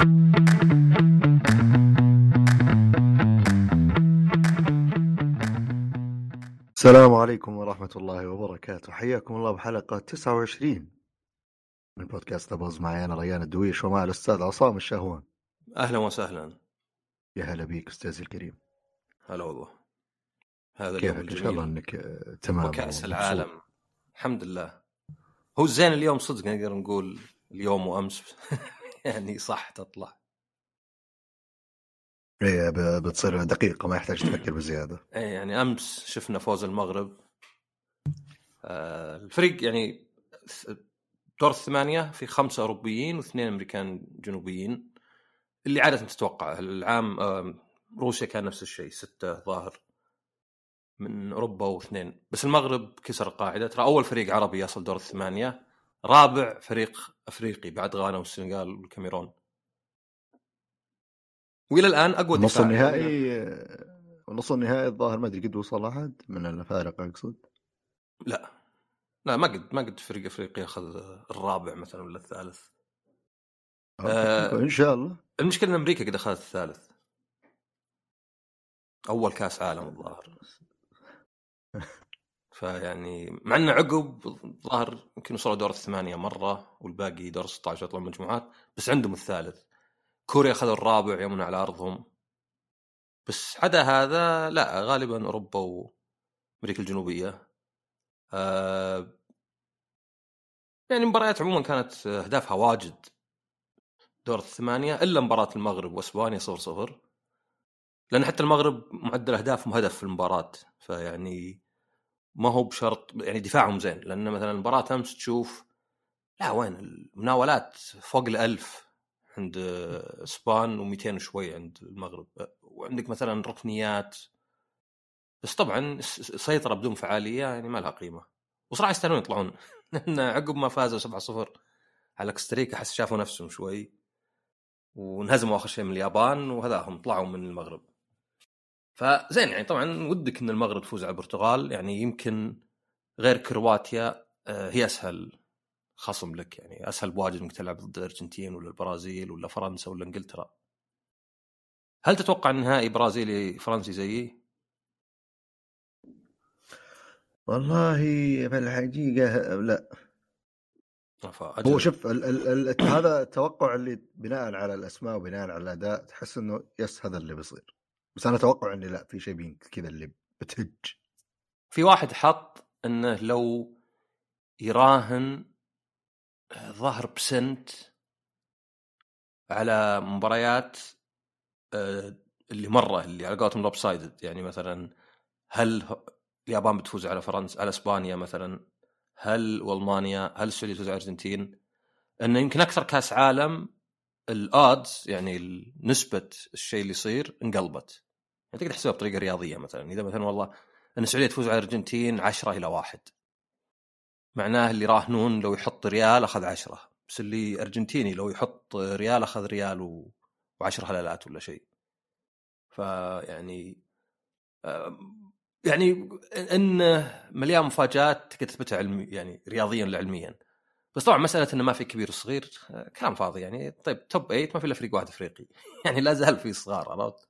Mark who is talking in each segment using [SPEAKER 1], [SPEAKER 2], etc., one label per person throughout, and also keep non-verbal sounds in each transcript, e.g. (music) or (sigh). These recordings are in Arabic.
[SPEAKER 1] السلام عليكم ورحمة الله وبركاته. حياكم الله بحلقة 29 من بودكاست أبوز معي أنا ريان الدويش ومع الأستاذ عصام الشهوان.
[SPEAKER 2] أهلا وسهلا.
[SPEAKER 1] يا هلا بيك أستاذي الكريم.
[SPEAKER 2] هلا والله. هذا
[SPEAKER 1] كيفك؟ إن شاء الله أنك آه، تمام
[SPEAKER 2] وكأس. العالم. الحمد لله. هو الزين اليوم صدق نقدر نقول اليوم وأمس. (laughs) (laughs) يعني صح تطلع.
[SPEAKER 1] إيه ب- بتصير دقيقة ما يحتاج تفكر بزيادة. (clears throat)
[SPEAKER 2] اي يعني أمس شفنا فوز المغرب. آه الفريق يعني دور الثمانية في خمسة أوروبيين واثنين أمريكان جنوبيين. اللي عادة تتوقع العام آه روسيا كان نفس الشيء ستة ظاهر من أوروبا واثنين. بس المغرب كسر القاعدة. ترى أول فريق عربي يصل دور الثمانية. رابع فريق أفريقي بعد غانا والسنغال والكاميرون. وإلى الآن
[SPEAKER 1] أقوى
[SPEAKER 2] دفاع.
[SPEAKER 1] النهائي آه، النص النهائي الظاهر ما أدري قد وصل أحد من الفارق أقصد.
[SPEAKER 2] لا. لا ما قد ما قد فريق افريقيا اخذ الرابع مثلا ولا الثالث. آه.
[SPEAKER 1] إن شاء الله.
[SPEAKER 2] المشكلة إن أمريكا قد أخذت الثالث. أول كأس عالم الظاهر. (laughs) فيعني مع إنه عقب الظاهر يمكن وصلوا دور الثمانية مرة والباقي دور 16 يطلعون مجموعات بس عندهم الثالث. كوريا اخذوا الرابع يومنا على أرضهم. بس عدا هذا لا غالبا أوروبا وأمريكا الجنوبية. آه يعني المباريات عموما كانت أهدافها واجد. دور الثمانية إلا مباراة المغرب وأسبانيا 0 0 لأن حتى المغرب معدل اهدافهم هدف في المباراة فيعني ما هو بشرط يعني دفاعهم زين لأن مثلا المباراه أمس تشوف لا وين المناولات فوق الألف عند اسبان و200 وشوي عند المغرب. وعندك مثلا ركنيات بس طبعا سيطرة بدون فعالية يعني ما لها قيمة. وصراحة يستاهلون يطلعون (laughs) لأن عقب ما فازوا 7 0 على كوستاريكا حس شافوا نفسهم شوي وانهزموا آخر شيء من اليابان وهذاهم طلعوا من المغرب. فزين يعني طبعا ودك إن المغرب تفوز على البرتغال يعني يمكن غير كرواتيا آه، هي أسهل خصم لك يعني أسهل بواجد إنك تلعب ضد الأرجنتين ولا البرازيل ولا فرنسا ولا إنجلترا هل تتوقع النهائي برازيلي فرنسي زيي؟
[SPEAKER 1] والله في الحقيقة لا. هو شوف ال ال ال هذا التوقع اللي بناء على الأسماء وبناء على الأداء تحس إنه يس هذا اللي بيصير بس أنا أتوقع اني لأ في شيء كذا اللي بتهج.
[SPEAKER 2] في واحد حط إنه لو يراهن آه، ظهر بسنت على مباريات آه، اللي مرة اللي على قولتهم lopsided يعني مثلا هل اليابان بتفوز على فرنسا على إسبانيا مثلا؟ هل والمانيا هل السعودية تفوز على الارجنتين إنه يمكن أكثر كأس عالم ال odds يعني نسبة الشيء اللي يصير انقلبت. يعني تقدر تحسبها بطريقة رياضية مثلا. إذا مثلا والله إن السعودية تفوز على الأرجنتين 10 إلى 1 معناه اللي راهنون لو يحط ريال أخذ 10 بس اللي أرجنتيني لو يحط ريال أخذ ريال و... و10 هلالات ولا شيء. فيعني آم، يعني انه مليان مفاجآت تقدر تثبتها علمي يعني رياضيا لعلميا. بس طبعا مسألة إنه ما في كبير وصغير آه، كلام فاضي يعني. طيب توب 8 ما في إلا فريق واحد افريقي (laughs) يعني لا زال في صغار عرفت؟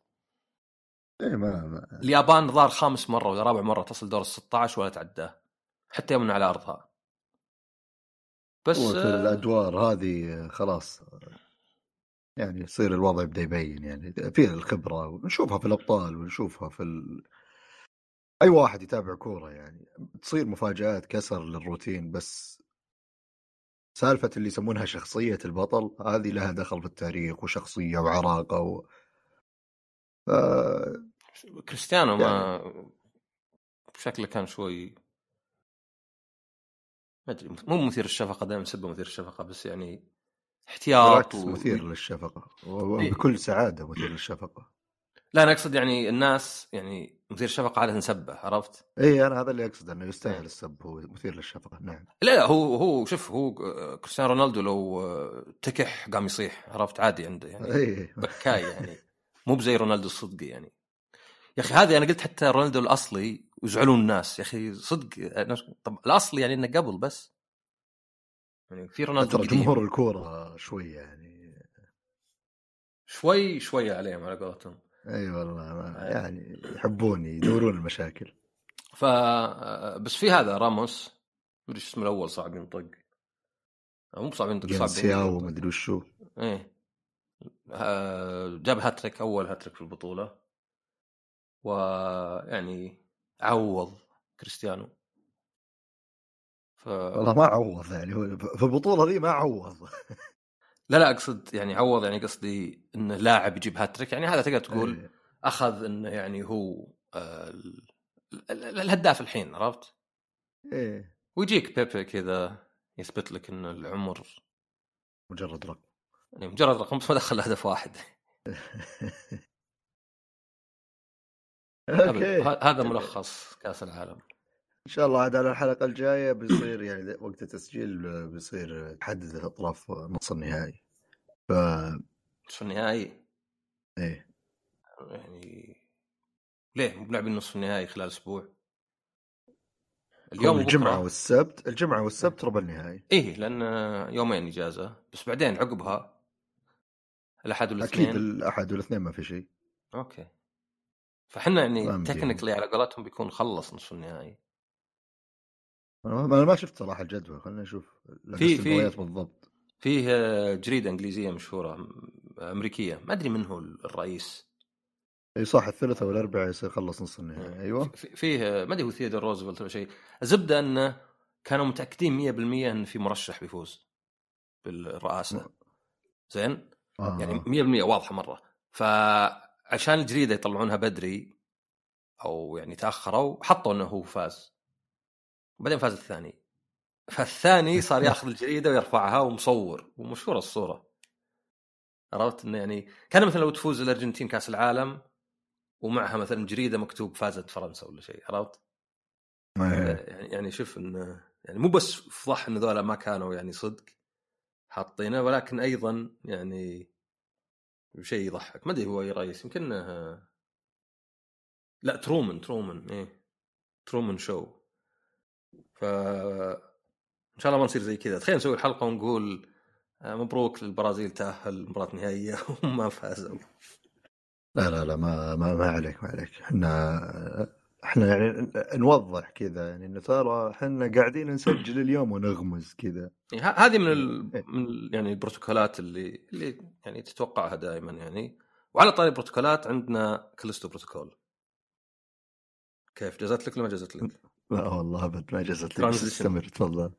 [SPEAKER 1] إيه ما, ما
[SPEAKER 2] اليابان ظهر خامس مرة ولا رابع مرة تصل دور ال 16 ولا تعداه. حتى يومنا على أرضها. بس آه،
[SPEAKER 1] الأدوار هذه خلاص يعني يصير الوضع يبدأ يبين يعني. في الخبرة ونشوفها في الأبطال ونشوفها في ال... أي واحد يتابع كورة يعني. تصير مفاجآت كسر للروتين بس سالفة اللي يسمونها شخصية البطل هذه لها دخل في التاريخ وشخصية وعراقة و... ف...
[SPEAKER 2] كريستيانو ما شكله كان شوي ما أدري مو مثير الشفقه دائما سبه مثير الشفقه بس يعني احتياط و...
[SPEAKER 1] مثير للشفقة
[SPEAKER 2] إيه.
[SPEAKER 1] وبكل سعادة مثير للشفقة
[SPEAKER 2] لا أنا أقصد يعني الناس يعني مثير الشفقة عاده نسبه عرفت؟
[SPEAKER 1] إي أنا هذا اللي اقصد إنه يستاهل السب هو مثير للشفقة نعم.
[SPEAKER 2] لا لا هو هو شوف هو كريستيانو رونالدو لو تكح قام يصيح عرفت؟ عادي عنده يعني.
[SPEAKER 1] إي
[SPEAKER 2] بكاي يعني. (laughs) مو بزي رونالدو الصدقي يعني. يا أخي هذه أنا قلت حتى رونالدو الأصلي ويزعلون الناس. يا أخي صدق طب الأصلي يعني إنه قبل بس. يعني في رونالدو
[SPEAKER 1] جمهور الكورة شوي يعني.
[SPEAKER 2] شوي شوي عليهم على قولتهم.
[SPEAKER 1] أي والله ما يعني يحبون يدورون المشاكل.
[SPEAKER 2] ف بس في هذا راموس مدري اسمه الأول صعب ينطق. مو بصعب ينطق صعب
[SPEAKER 1] سياو ومدري وشو.
[SPEAKER 2] إيه. آه، جاب هاتريك أول هاتريك في البطولة. ويعني عوض كريستيانو.
[SPEAKER 1] ف... والله ما عوض يعني هو في البطولة ذي ما عوض. (laughs)
[SPEAKER 2] لا لا أقصد يعني عوض يعني قصدي إنه لاعب يجيب هاتريك يعني هذا تقدر تقول أيه. أخذ إنه يعني هو آه الهداف الحين عرفت؟
[SPEAKER 1] إيه.
[SPEAKER 2] ويجيك بيبي كذا يثبت لك إن العمر
[SPEAKER 1] مجرد رقم.
[SPEAKER 2] يعني مجرد رقم بس ما دخل هدف واحد. (laughs) هذا ملخص كأس العالم.
[SPEAKER 1] إن شاء الله عاد على الحلقة الجاية بيصير يعني وقت التسجيل بيصير تحدد اطراف نص النهائي. ف
[SPEAKER 2] نصف النهائي؟
[SPEAKER 1] إيه.
[SPEAKER 2] يعني ليه؟ مو بنلعب نصف النهائي خلال أسبوع؟
[SPEAKER 1] اليوم الجمعة والسبت الجمعة والسبت ربع النهائي.
[SPEAKER 2] إيه لأن يومين إجازة بس بعدين عقبها الأحد والاثنين.
[SPEAKER 1] أكيد الأحد والاثنين ما في شيء.
[SPEAKER 2] okay. فاحنا يعني technically على قولتهم بيكون خلص نصف النهائي.
[SPEAKER 1] أنا ما شفت صراحة الجدول خلينا نشوف
[SPEAKER 2] في في بالضبط. فيه جريدة إنجليزية مشهورة أمريكية ما أدري من هو الرئيس.
[SPEAKER 1] إي صح الثلاثاء والاربعاء يصير خلص نص النهائي أيوه.
[SPEAKER 2] فيه ما أدري هو ثيودور روزفلت ولا شيء. الزبدة انه كانوا متأكدين 100% إن في مرشح بيفوز بالرئاسة. زين؟ آه. يعني 100% واضحة مرة. فعشان الجريدة يطلعونها بدري أو يعني تأخروا حطوا إنه هو فاز. وبعدين فاز الثاني. فالثاني (laughs) صار ياخذ الجريدة ويرفعها ومصور ومشهورة الصورة. عرفت إنه يعني كان مثلا لو تفوز الأرجنتين كأس العالم ومعها مثلا جريدة مكتوب فازت فرنسا ولا شيء عرفت؟ يعني يعني شوف إنه يعني مو بس فضح إن ذولا ما كانوا يعني صدق حاطينه ولكن أيضا يعني شيء يضحك. ما أدري هو أي رئيس يمكن لا Truman Truman إيه. Truman Show. ف إن شاء الله ما نصير زي كذا. تخيل نسوي الحلقة ونقول آه، مبروك للبرازيل تأهل مباراه نهائية (laughs) وما فازوا
[SPEAKER 1] لا لا لا ما ما, ما عليك ما عليك. إحنا إحنا يعني نوضح كذا يعني إنه ترى إحنا قاعدين نسجل اليوم ونغمز كذا.
[SPEAKER 2] يعني هذه من, ال... إيه. من يعني البروتوكولات اللي اللي يعني تتوقعها دائما يعني. وعلى طاري البروتوكولات عندنا كلستو بروتوكول. كيف؟ جازت لك ولا ما جازت لك؟
[SPEAKER 1] لا والله أبد ما جازت لك استمر تفضل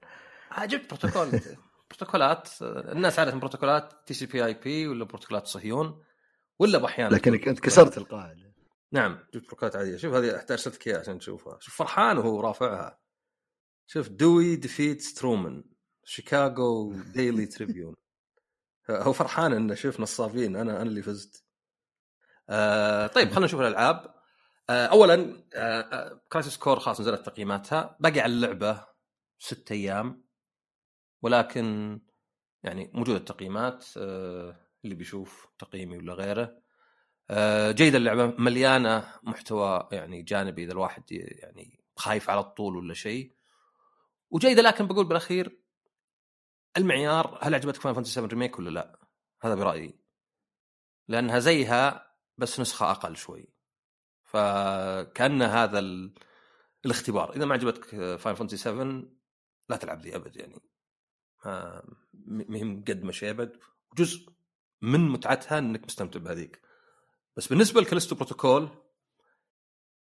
[SPEAKER 2] جبت بروتوكول. (laughs) بروتوكولات الناس عادة بروتوكولات تي سي بي اي بي ولا بروتوكولات صهيون ولا باحيانا
[SPEAKER 1] لكنك انت كسرت القاعدة.
[SPEAKER 2] نعم جبت بروتوكولات عادية. شوف هذه احتاج أرسلت إياها عشان تشوفها. شوف فرحان وهو رافعها. شوف Dewey Defeats Truman Chicago Daily Tribune هو فرحان إنه شوف نصابين. أنا أنا اللي فزت. آه طيب خلينا نشوف الألعاب. اولا آه Crisis Core خلاص نزلت تقييماتها. باقي على اللعبة ست أيام ولكن يعني موجودة التقييمات آه اللي بيشوف تقييمي ولا غيره. آه جيدة اللعبة مليانة محتوى يعني جانبي إذا الواحد يعني خايف على الطول ولا شيء. وجيدة لكن بقول بالأخير المعيار هل عجبتك فان فانتسي 7 ريميك ولا لا؟ هذا برأيي. لأنها زيها بس نسخة أقل شوي. فكأن هذا ال... الاختبار. إذا ما عجبتك Final Fantasy 7 لا تلعب ذي أبد يعني. ما مهم قد ما شيبد جزء من متعتها إنك مستمتع بهذيك. بس بالنسبة ل Callisto Protocol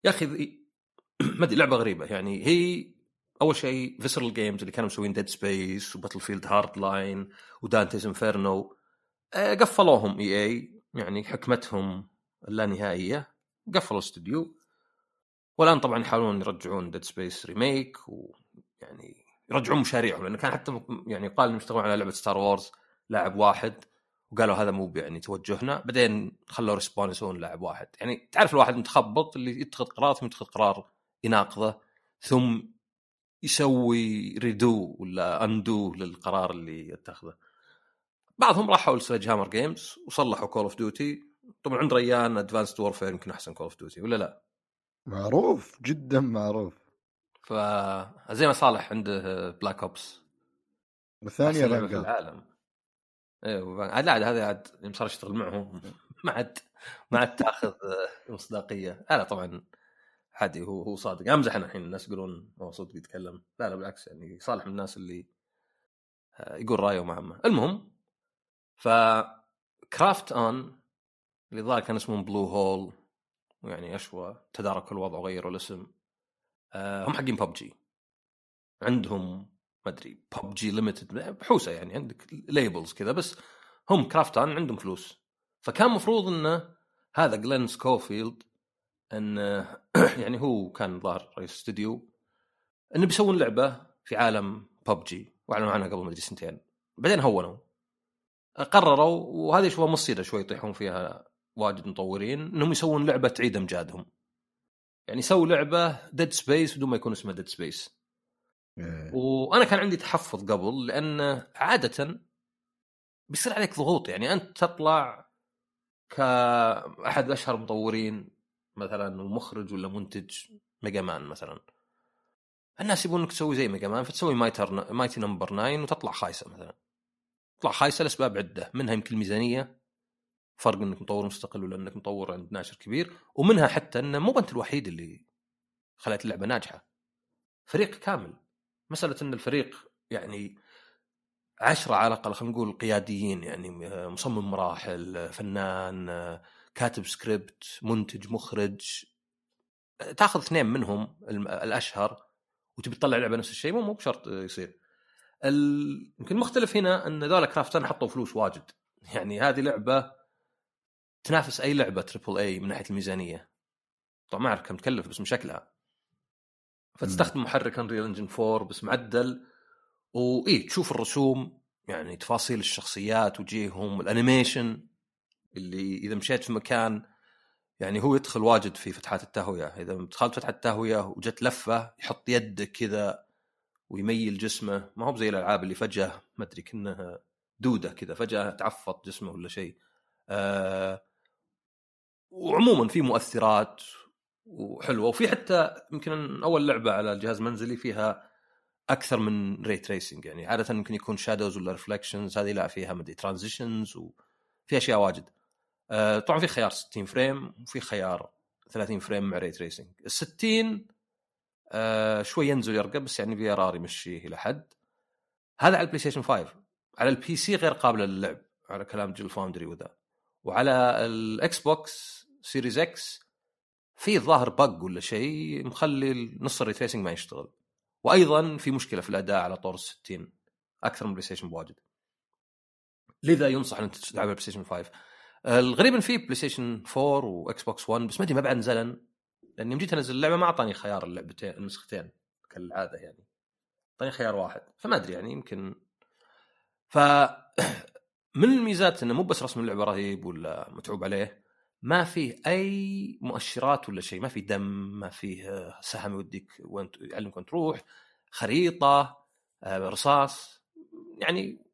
[SPEAKER 2] يا أخي (clears throat) ما أدري لعبة غريبة. يعني هي أول شيء Visceral Games اللي كانوا مسوين Dead Space و Battlefield Hardline و Dante's Inferno قفلوهم EA يعني حكمتهم اللانهائيه قفلوا الاستوديو والآن طبعا يحاولون يرجعون Dead Space remake ويعني يرجعون مشاريعهم لأنه كان حتى يعني قال إنهم يشتغلون على لعبة Star Wars لاعب واحد وقالوا هذا مو يعني توجهنا. بعدين خلوا Respawn يسوون لاعب واحد. يعني تعرف الواحد متخبط اللي يتخذ قرار ثم يتخذ قرار يناقضه ثم يسوي redo ولا undo للقرار اللي يتخذه. بعضهم راحوا ل Sledgehammer Games وصلحوا Call of Duty طبعا عند ريان Advanced Warfare يمكن أحسن Call of Duty ولا لا؟
[SPEAKER 1] معروف جدا معروف.
[SPEAKER 2] فزي ما صالح عنده Black Ops
[SPEAKER 1] والثانية
[SPEAKER 2] في العالم. أيوه عاد لا عاد هذا عاد يوم صار اشتغل معهم (laughs) ما عاد ما عاد تأخذ آه، مصداقية. لا لا طبعا عادي هو هو صادق. أمزح أنا الحين الناس يقولون هو صدق يتكلم لا لا بالعكس يعني صالح من الناس اللي آه، يقول رأيه عامه المهم ف Krafton اللي ظهر كان اسمهم Bluehole ويعني أشوى تداركوا الوضع وغيروا الاسم. آه، هم حقين ببجي عندهم ما أدري PUBG Limited بحوسة يعني عندك labels كذا بس هم Krafton عندهم فلوس. فكان مفروض انه هذا Glen Schofield انه يعني هو كان ظاهر رئيس استوديو انه بيسوون لعبة في عالم ببجي وأعلنوا عنها قبل ما ادري سنتين. بعدين هونوا. قرروا وهذه شوية مصيدة شوي يطيحون فيها واجد مطورين إنهم يسوون لعبة تعيد إمجادهم. يعني سووا لعبة Dead Space بدون ما يكون اسمها Dead Space
[SPEAKER 1] إيه.
[SPEAKER 2] وأنا كان عندي تحفظ قبل لأن عادة بيصير عليك ضغوط. يعني أنت تطلع كأحد أشهر مطورين مثلا ومخرج ولا منتج Mega Man مثلا. الناس يبونك تسوي زي Mega Man فتسوي Mighty Mighty Number 9 وتطلع خايسة مثلا. تطلع خايسة لأسباب عدة منها يمكن الميزانية. فرق إنك مطور مستقل ولا إنك مطور عند ناشر كبير ومنها حتى إنه مو انت الوحيد اللي خلت اللعبة ناجحة. فريق كامل. مسألة إن الفريق يعني عشرة على الأقل خلينا نقول قياديين يعني مصمم مراحل فنان كاتب سكريبت منتج مخرج تأخذ اثنين منهم الأشهر وتبي تطلع لعبة نفس الشيء مو بشرط يصير. يمكن المختلف هنا إن ذولا Krafton حطوا فلوس واجد. (laughs) يعني هذه لعبة تنافس أي لعبة triple A من ناحية الميزانية. طبعا ما أعرف كم تكلف بس من شكلها. فتستخدم محرك Unreal Engine 4 بس معدل. واي تشوف الرسوم يعني تفاصيل الشخصيات وجيههم ال animation اللي إذا مشيت في مكان يعني هو يدخل واجد في فتحات التهوية. إذا دخلت فتحة التهوية وجت لفة يحط يدك كذا ويميل جسمه. ما هو زي الألعاب اللي فجأة ما أدري كأنها دودة كذا فجأة تعفط جسمه ولا شيء. آه وعموما في مؤثرات وحلوة وفي حتى يمكن أول لعبة على الجهاز المنزلي فيها أكثر من ray tracing يعني عادة يمكن يكون shadows ولا reflections هذه لا فيها مدري transitions وفي أشياء واجد. آه طبعا في خيار 60 frame وفي خيار 30 frame مع ray tracing ال 60 آه شوي ينزل يرقى بس يعني VRR يمشيه إلى حد. هذا على ال PlayStation 5 على ال PC غير قابله للعب على كلام Digital Foundry وذا. وعلى ال Xbox Series X في ظاهر bug ولا شيء مخلي نص ال ray tracing ما يشتغل. وأيضا في مشكلة في الأداء على طور ال 60 أكثر من PlayStation بواجد. لذا ينصح إن تلعب PlayStation 5 الغريب ان في PlayStation 4 و Xbox 1 بس ما أدري ما بعد نزلن لاني يوم جيت أنزل اللعبة ما أعطاني خيار اللعبتين النسختين كالعادة يعني. أعطاني خيار واحد فما أدري يعني يمكن. ف (clears throat) من الميزات إنه مو بس رسم اللعبة رهيب ولا متعوب عليه ما فيه أي مؤشرات ولا شيء ما في دم ما فيه سهم يوديك وين يعلمك وين تروح خريطة آه، رصاص يعني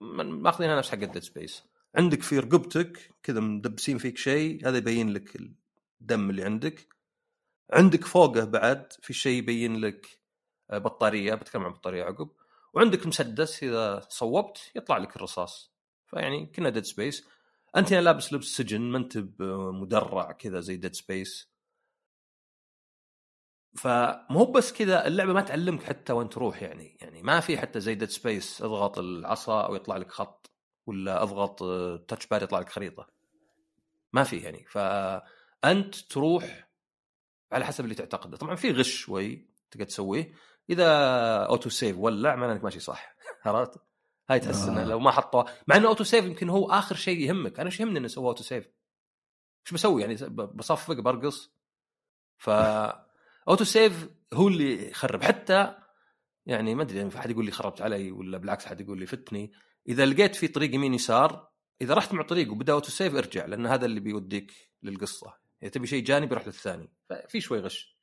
[SPEAKER 2] ماخذينها نفس حق Dead Space عندك في رقبتك كذا مدبسين فيك شيء هذا يبين لك الدم اللي عندك. عندك فوقه بعد في شيء يبين لك آه، بطارية بتكلم عن بطارية عقب. وعندك مسدس إذا صوبت يطلع لك الرصاص. فيعني كنه Dead Space أنت هنا لابس لبس سجن ما أنت مدرع كذا زي Dead Space فمو بس كذا اللعبة ما تعلمك حتى وين تروح يعني. يعني ما في حتى زي Dead Space أضغط العصا أو يطلع لك خط ولا أضغط touchpad يطلع لك خريطة. ما في يعني. فأنت تروح على حسب اللي تعتقده. طبعا في غش شوي تقدر تسويه. إذا auto save ولع معناه إنك ماشي صح. (laughs) عرفت؟ هاي تحس آه. انه لو ما حطوا مع إنه auto save يمكن هو آخر شيء يهمك. أنا إيش يهمني إنه سوى auto save إيش بسوي يعني؟ بصفق برقص. ف (laughs) auto save هو اللي يخرب. حتى يعني ما أدري في أحد يقول لي خربت علي ولا بالعكس أحد يقول لي فتني. إذا لقيت في طريق يمين يسار إذا رحت مع طريق وبدأ auto save ارجع لأن هذا اللي بيوديك للقصة. إذا تبي شيء جانبي روح للثاني. ففي شوي غش.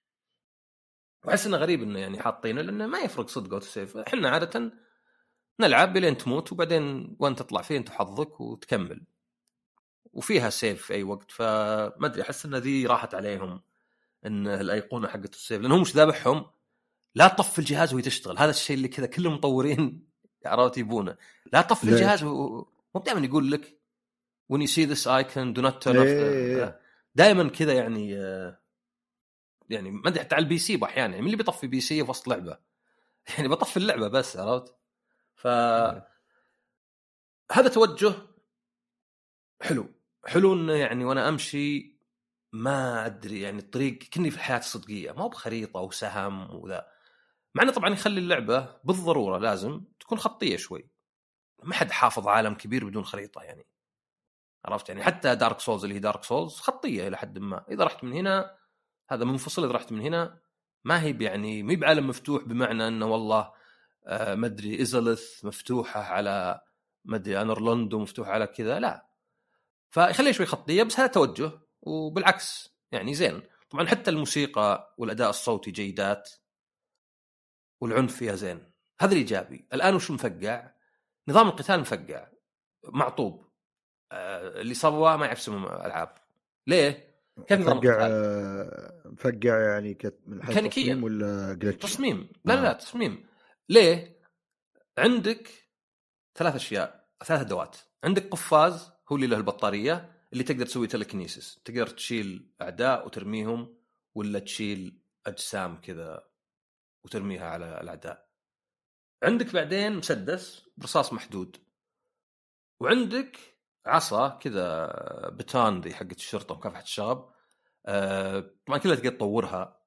[SPEAKER 2] وأحس إنه غريب إنه يعني حاطينه لأنه ما يفرق صدق auto save إحنا عادة نلعب لين تموت وبعدين وين تطلع فيه أنت حظك وتكمل. وفيها save في أي وقت فما أدري أحس إن ذي راحت عليهم إن الأيقونة حقت ال save لأنهم مش ذابحهم. لا تطفي الجهاز وهي تشتغل هذا الشيء اللي كذا كل المطورين (laughs) عرفت يبونه. لا تطفي الجهاز و... مو دائما يقول لك when you see this icon do not turn off
[SPEAKER 1] إيه.
[SPEAKER 2] دائما كذا يعني آه، يعني ما أدري حتى على ال PC أحيانا يعني من اللي بيطفي PC في وسط لعبة؟ (laughs) يعني بطفي اللعبة بس عرفت؟ ف هذا توجه حلو. حلو إنه يعني وأنا أمشي ما أدري يعني الطريق كني في الحياة الصدقيه ما هو بخريطة وسهم وذا. مع إنه طبعا يخلي اللعبة بالضرورة لازم تكون خطية شوي. ما حد حافظ عالم كبير بدون خريطة يعني. عرفت يعني؟ حتى Dark Souls اللي هي Dark Souls خطية إلى حد ما. إذا رحت من هنا هذا منفصل إذا رحت من هنا ما هي يعني مي بعالم مفتوح بمعنى إنه والله ما أدري ازلث مفتوحة على ما أدري انرلاند ومفتوحه على كذا لا فيخليها شوي خطية بس هذا توجه وبالعكس يعني زين طبعا حتى الموسيقى والأداء الصوتي جيدات والعنف فيها زين هذا الإيجابي الآن وش مفقع نظام القتال مفقع معطوب آه، اللي سواه ما يعرف اسم ألعاب ليه؟ كيف نظام
[SPEAKER 1] مفقع؟ آه، مفقع يعني من حيث. تصميم ولا جلتش؟
[SPEAKER 2] تصميم لا لا, لا
[SPEAKER 1] آه.
[SPEAKER 2] تصميم ليه؟ عندك ثلاث أشياء ثلاث أدوات. عندك قفاز هو اللي له البطارية اللي تقدر تسوي تلكنيسس تقدر تشيل أعداء وترميهم ولا تشيل أجسام كذا وترميها على الأعداء. عندك بعدين مسدس برصاص محدود. وعندك عصا كذا baton ذي حقت الشرطة ومكافحه الشغب. آه، طبعا كلها تقدر تطورها.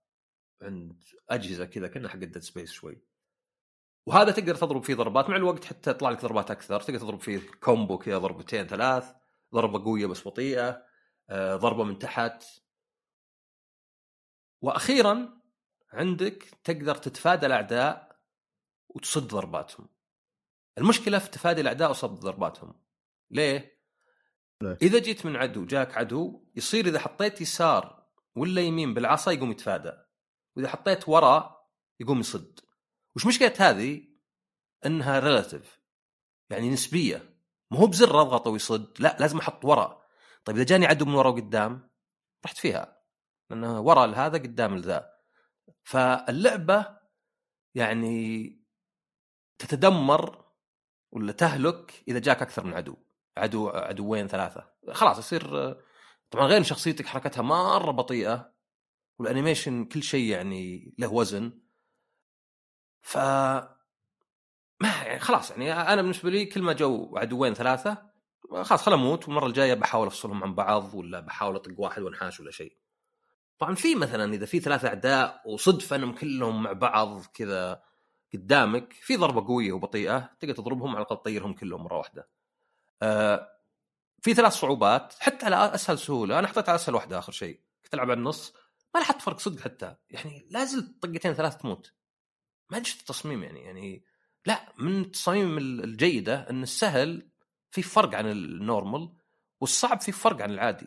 [SPEAKER 2] عند أجهزة كذا كأنها حق Dead Space شوي. وهذا تقدر تضرب فيه ضربات مع الوقت حتى يطلع لك ضربات أكثر. تقدر تضرب فيه combo كذا ضربتين ثلاث ضربة قوية بس بطيئة آه، ضربة من تحت. وأخيرا عندك تقدر تتفادى الأعداء وتصد ضرباتهم. المشكلة في تفادي الأعداء وصد ضرباتهم. ليه؟
[SPEAKER 1] ليه؟
[SPEAKER 2] إذا جيت من عدو جاك عدو يصير إذا حطيت يسار ولا يمين بالعصا يقوم يتفادى وإذا حطيت وراء يقوم يصد. وش مشكلة هذه؟ إنها ريلاتيف يعني نسبية. ما هو بزر أضغط ويصد لا لازم أحط وراء طيب إذا جاني عدو من وراء وقدام رحت فيها لأنه وراء هذا قدام ذا فاللعبة يعني تتدمر ولا تهلك إذا جاك أكثر من عدو. عدو عدوين ثلاثة. خلاص يصير طبعا غير شخصيتك حركتها مرة بطيئة. وال animation كل شيء يعني له وزن. ف ما يعني خلاص يعني أنا بالنسبة لي كل ما جو عدوين ثلاثة خلاص خل أموت والمرة الجاية بحاول أفصلهم عن بعض ولا بحاول أطق واحد وأنحاش ولا شيء. طبعا في مثلا إذا في ثلاثة أعداء وصدفه إنهم كلهم مع بعض كذا قدامك في ضربة قوية وبطيئة تقدر تضربهم على الأقل تطيرهم كلهم مرة واحدة. آه في ثلاث صعوبات حتى على أسهل سهولة أنا حطيت على أسهل واحدة آخر شيء كنت ألعب على النص ما لاحظت فرق صدق حتى يعني لازل طقتين ثلاث تموت ما ادري التصميم يعني يعني لا من التصاميم الجيدة إن السهل في فرق عن ال normal والصعب في فرق عن العادي.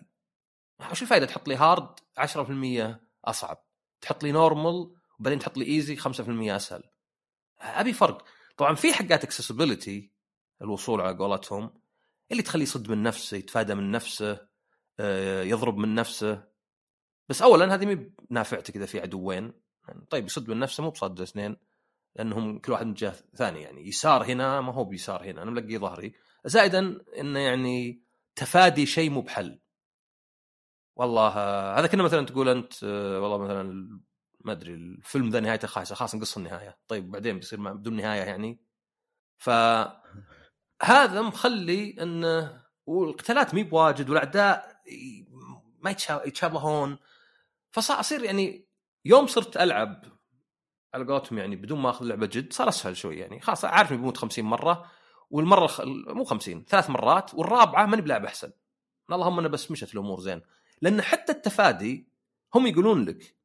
[SPEAKER 2] وش الفائده تحط لي hard 10% أصعب تحط لي normal وبعدين تحط لي easy 5% أسهل. أبي فرق. طبعا في حقات accessibility الوصول على قولتهم اللي تخليه يصد من نفسه يتفادى من نفسه آه، يضرب من نفسه. بس اولا هذه مي بنافعتك إذا في عدوين. يعني طيب يصد من نفسه مو بصاد اثنين. لأنهم كل واحد من جهة ثانية. يعني يسار هنا ما هو بيسار هنا أنا ملقي ظهري. زائدا انه يعني تفادي شيء مو بحل. والله هذا كنا مثلا تقول أنت والله مثلا ما أدري الفيلم ذا نهايته خايسة خلاص نقص النهاية. طيب بعدين بيصير بدون نهاية يعني. ف هذا مخلي انه والقتالات مي بواجد والأعداء ما يتشا- يتشابهون. فصار أصير يعني يوم صرت ألعب على قولتهم يعني بدون ما أخذ لعبه جد صار أسهل شوي يعني. خلاص عارف بموت 50 مرة والمرة الخ... مو 50 ثلاث مرات والرابعة ماني بلاعب أحسن. اللهم أنا بس مشت الأمور زين. لأن حتى التفادي هم يقولون لك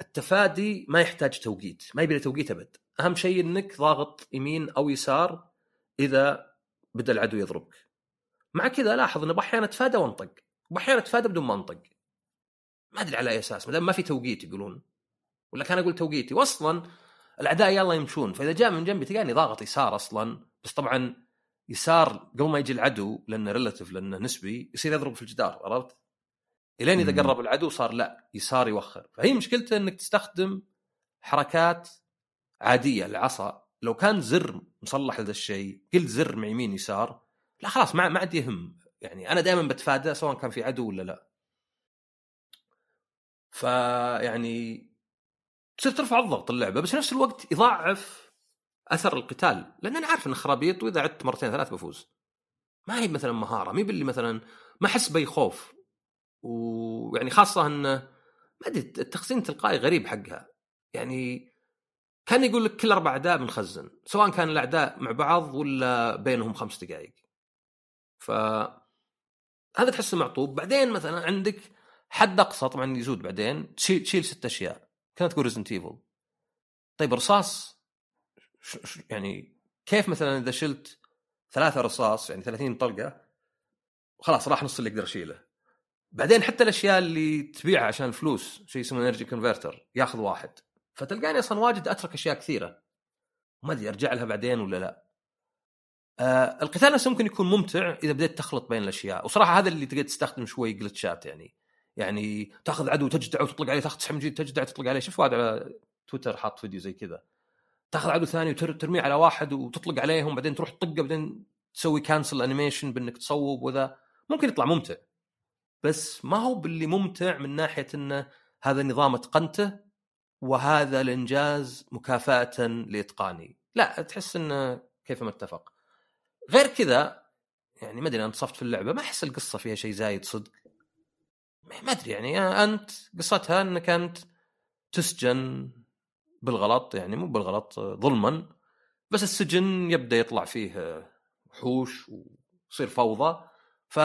[SPEAKER 2] التفادي ما يحتاج توقيت ما يبي توقيت أبد. أهم شيء إنك ضاغط يمين أو يسار إذا بدأ العدو يضربك. مع كذا لاحظ إنه أحيانا أتفادى وأنطق وأحيانا أتفادى بدون ما أنطق. ما أدري على أي أساس ما دام ما في توقيت يقولون. ولا كان أقول توقيتي. واصلا الأعداء يلا يمشون. فإذا جاء من جنبي تلقاني ضاغط يسار أصلا. بس طبعا يسار قبل ما يجي العدو لأنه ريلاتيف لأنه نسبي يصير يضرب في الجدار عرفت؟ إلين
[SPEAKER 1] إذا.
[SPEAKER 2] قرب العدو صار لا يسار يوخر. فهي مشكلته إنك تستخدم حركات عادية العصا لو كان زر مصلح لهذا الشيء قلت زر مع يمين يسار لا خلاص ما ما عاد يهم. يعني أنا دائما بتفادى سواء كان في عدو ولا لا. فيعني تصير ترفع الضغط اللعبة بس في نفس الوقت يضاعف أثر القتال. لأن أنا عارف انه خرابيط وإذا عدت مرتين ثلاث بفوز. ما هي مثلا مهارة مي باللي مثلا ما أحس بأي خوف. ويعني خاصة انه ما أدري التخزين التلقائي غريب حقها. يعني كان يقول لك كل أربع أعداء بنخزن سواء كان الأعداء مع بعض ولا بينهم خمس دقائق ف هذا تحسه معطوب. بعدين مثلا عندك حد أقصى طبعا يزود بعدين تشيل ست أشياء. كانت تقول Resident Evil طيب رصاص. يعني كيف مثلا إذا شلت ثلاثة رصاص يعني 30 طلقة خلاص راح نص اللي أقدر اشيله بعدين حتى الأشياء اللي تبيعها عشان الفلوس شيء اسمه energy converter ياخذ واحد. فتلقاني أصلا واجد أترك أشياء كثيرة. ما أدري أرجع لها بعدين ولا لا. آه القتال نفسه ممكن يكون ممتع إذا بديت تخلط بين الأشياء. وصراحة هذا اللي تقدر تستخدم شوي جلتشات يعني. يعني تاخذ عدو تجدع وتطلق عليه تاخذ سحب جديد تجدع تطلق عليه. شوف واحد على تويتر حاط فيديو زي كذا. تاخذ عدو ثاني وترميه على واحد وتطلق عليهم بعدين تروح تطقه بعدين تسوي cancel animation بإنك تصوب وذا. ممكن يطلع ممتع. بس ما هو باللي ممتع من ناحية انه هذا نظام أتقنته وهذا الإنجاز مكافأة لإتقاني. لا تحس انه كيف ما اتفق. غير كذا يعني ما أدري أنا انتصفت في اللعبة ما أحس القصة فيها شيء زايد صدق. ما أدري يعني أنت قصتها إنك أنت تسجن بالغلط يعني مو بالغلط ظلما بس السجن يبدأ يطلع فيه وحوش ويصير فوضى ف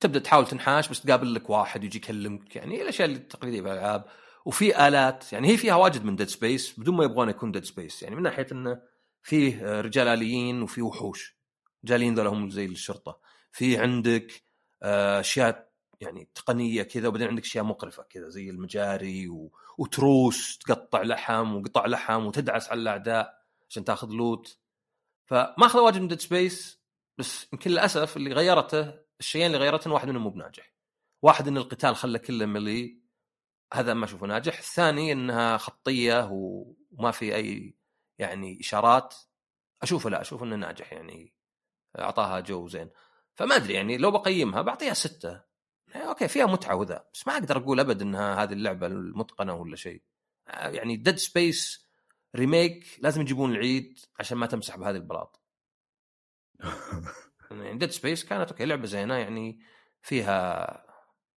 [SPEAKER 2] تبدأ تحاول تنحاش بس تقابل لك واحد يجي يكلمك يعني الأشياء التقليديه في الالعاب وفي آلات يعني هي فيها واجد من Dead Space بدون ما يبغون يكون Dead Space يعني من ناحية إنه فيه رجال آليين وفي وحوش جالين ذولا هم زي الشرطة في عندك أشياء يعني تقنية كذا وبعدين عندك أشياء مقرفة كذا زي المجاري و... وتروس تقطع لحم وقطع لحم وتدعس على الأعداء عشان تاخذ loot فما اخذ واجد من Dead Space بس يمكن للأسف اللي غيرته الشيئين اللي غيرتهم واحد منهم مو بناجح. واحد إن القتال خلى كله melee هذا ما أشوفه ناجح. الثاني إنها خطية وما في أي يعني إشارات. أشوفه لا أشوف إنه ناجح يعني أعطاها جو زين. فما أدري يعني لو بقيمها بعطيها ستة. أوكي فيها متعة وذا. بس ما أقدر أقول أبد إنها هذه اللعبة المتقنة ولا شيء. يعني Dead Space remake لازم يجيبون العيد عشان ما تمسح بهذه البلاط. (laughs) يعني Dead Space كانت أوكي لعبة زينة يعني فيها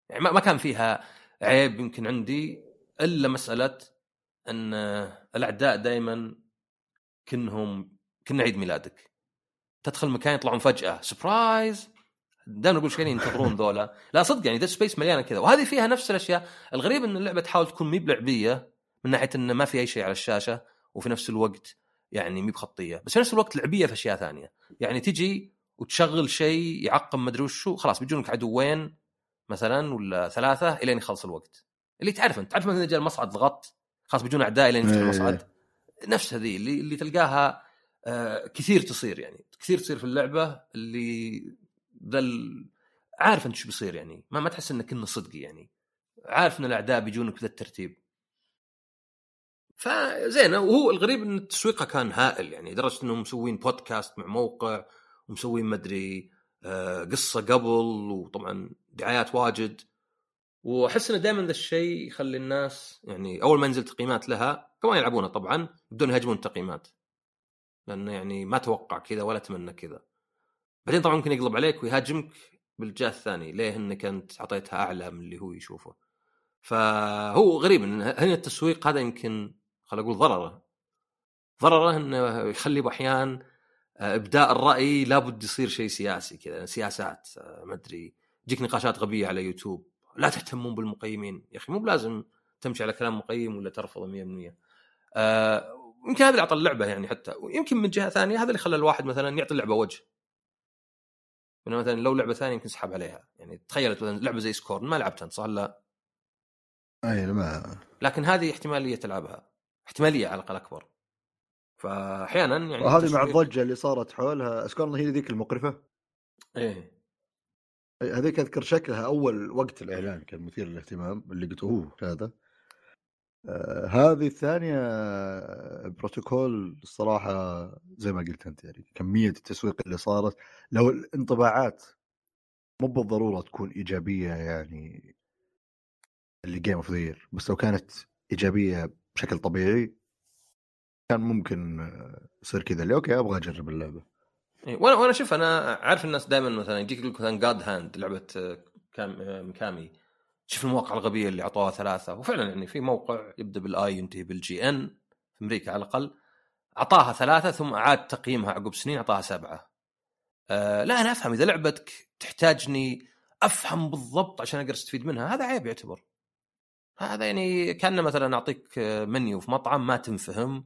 [SPEAKER 2] يعني ما كان فيها عيب يمكن عندي إلا مسألة إن الأعداء دائما كنهم كنا عيد ميلادك. تدخل مكان يطلعون فجأة. surprise دائما أقول شيء ينتظرون ذولا. لا صدق يعني Dead Space مليانة كذا. وهذه فيها نفس الأشياء. الغريب إن اللعبة تحاول تكون مي بلعبية من ناحية انه ما في أي شيء على الشاشة وفي نفس الوقت يعني مي بخطية. بس في نفس الوقت لعبية في أشياء ثانية. يعني تجي وتشغل شيء يعقم مدري وشو خلاص بيجونك عدوين مثلا ولا ثلاثة الين يخلص الوقت. اللي تعرف أنت تعرف مثلا إذا المصعد ضغط خلاص بيجون أعداء الين يفتح المصعد. نفس هذه اللي اللي تلقاها آه كثير تصير يعني. كثير تصير في اللعبة اللي ذا عارف أنت شو بيصير يعني. ما ما تحس إنك إنه صدقي يعني. عارف إن الأعداء بيجونك بذا الترتيب فزينه وهو الغريب إن تسويقها كان هائل يعني. لدرجة إنهم مسوين بودكاست مع موقع ومسوين مدري آه قصة قبل وطبعا دعايات واجد. وأحس انه دائما ذا الشيء يخلي الناس يعني أول ما ينزل تقييمات لها كمان يلعبونها طبعا بدون يهاجمون التقييمات. لأنه يعني ما توقع كذا ولا أتمنى كذا. بعدين طبعا ممكن يقلب عليك ويهاجمك بالجهة الثاني ليه إنك أنت أعطيتها أعلى من اللي هو يشوفه. فهو غريب هنا التسويق هذا يمكن خل أقول ضرره. ضرره إنه يخلي باحيان إبداء الرأي لابد يصير شيء سياسي كذا سياسات ما أدري تجيك نقاشات غبية على يوتيوب. لا تهتمون بالمقيمين. يا أخي مو بلازم تمشي على كلام مقيم ولا ترفضه 100% آه يمكن هذا اللي أعطى اللعبة يعني حتى ويمكن من جهة ثانية هذا اللي خلى الواحد مثلا يعطي اللعبة وجه. إنه مثلا لو لعبة ثانية يمكن سحب عليها. يعني تخيلت مثلا لعبة زي Scorn ما لعبتها أنت صح؟ لا؟
[SPEAKER 1] أي ما.
[SPEAKER 2] لكن هذه احتمالية تلعبها. احتمالية على الأقل أكبر. فاحيانا يعني
[SPEAKER 1] وهذه مع الضجة اللي صارت حولها Scorn هي ذيك المقرفة؟
[SPEAKER 2] إيه.
[SPEAKER 1] هذيك أذكر شكلها أول وقت الإعلان كان مثير للاهتمام اللي قلت أوه هذا. آه هذه الثانية آه، بروتوكول الصراحة زي ما قلت أنت يعني كمية التسويق اللي صارت لو الانطباعات مو بالضرورة تكون إيجابية يعني اللي game of the بس لو كانت إيجابية بشكل طبيعي كان ممكن آه، يصير كذا اللي okay أبغى أجرب اللعبة.
[SPEAKER 2] إيه، وأنا وأنا شوف أنا عارف الناس دائما مثلا يجيك يقول مثلا God Hand لعبة آه، كام ميكامي شوف المواقع الغبية اللي أعطوها ثلاثة وفعلا يعني في موقع يبدأ بال I ينتهي بال G N في أمريكا على الأقل أعطاها ثلاثة ثم أعاد تقييمها عقب سنين أعطاها سبعة. أه لا أنا أفهم إذا لعبتك تحتاجني أفهم بالضبط عشان أقدر أستفيد منها هذا عيب يعتبر. هذا يعني كان مثلا أعطيك منيو في مطعم ما تنفهم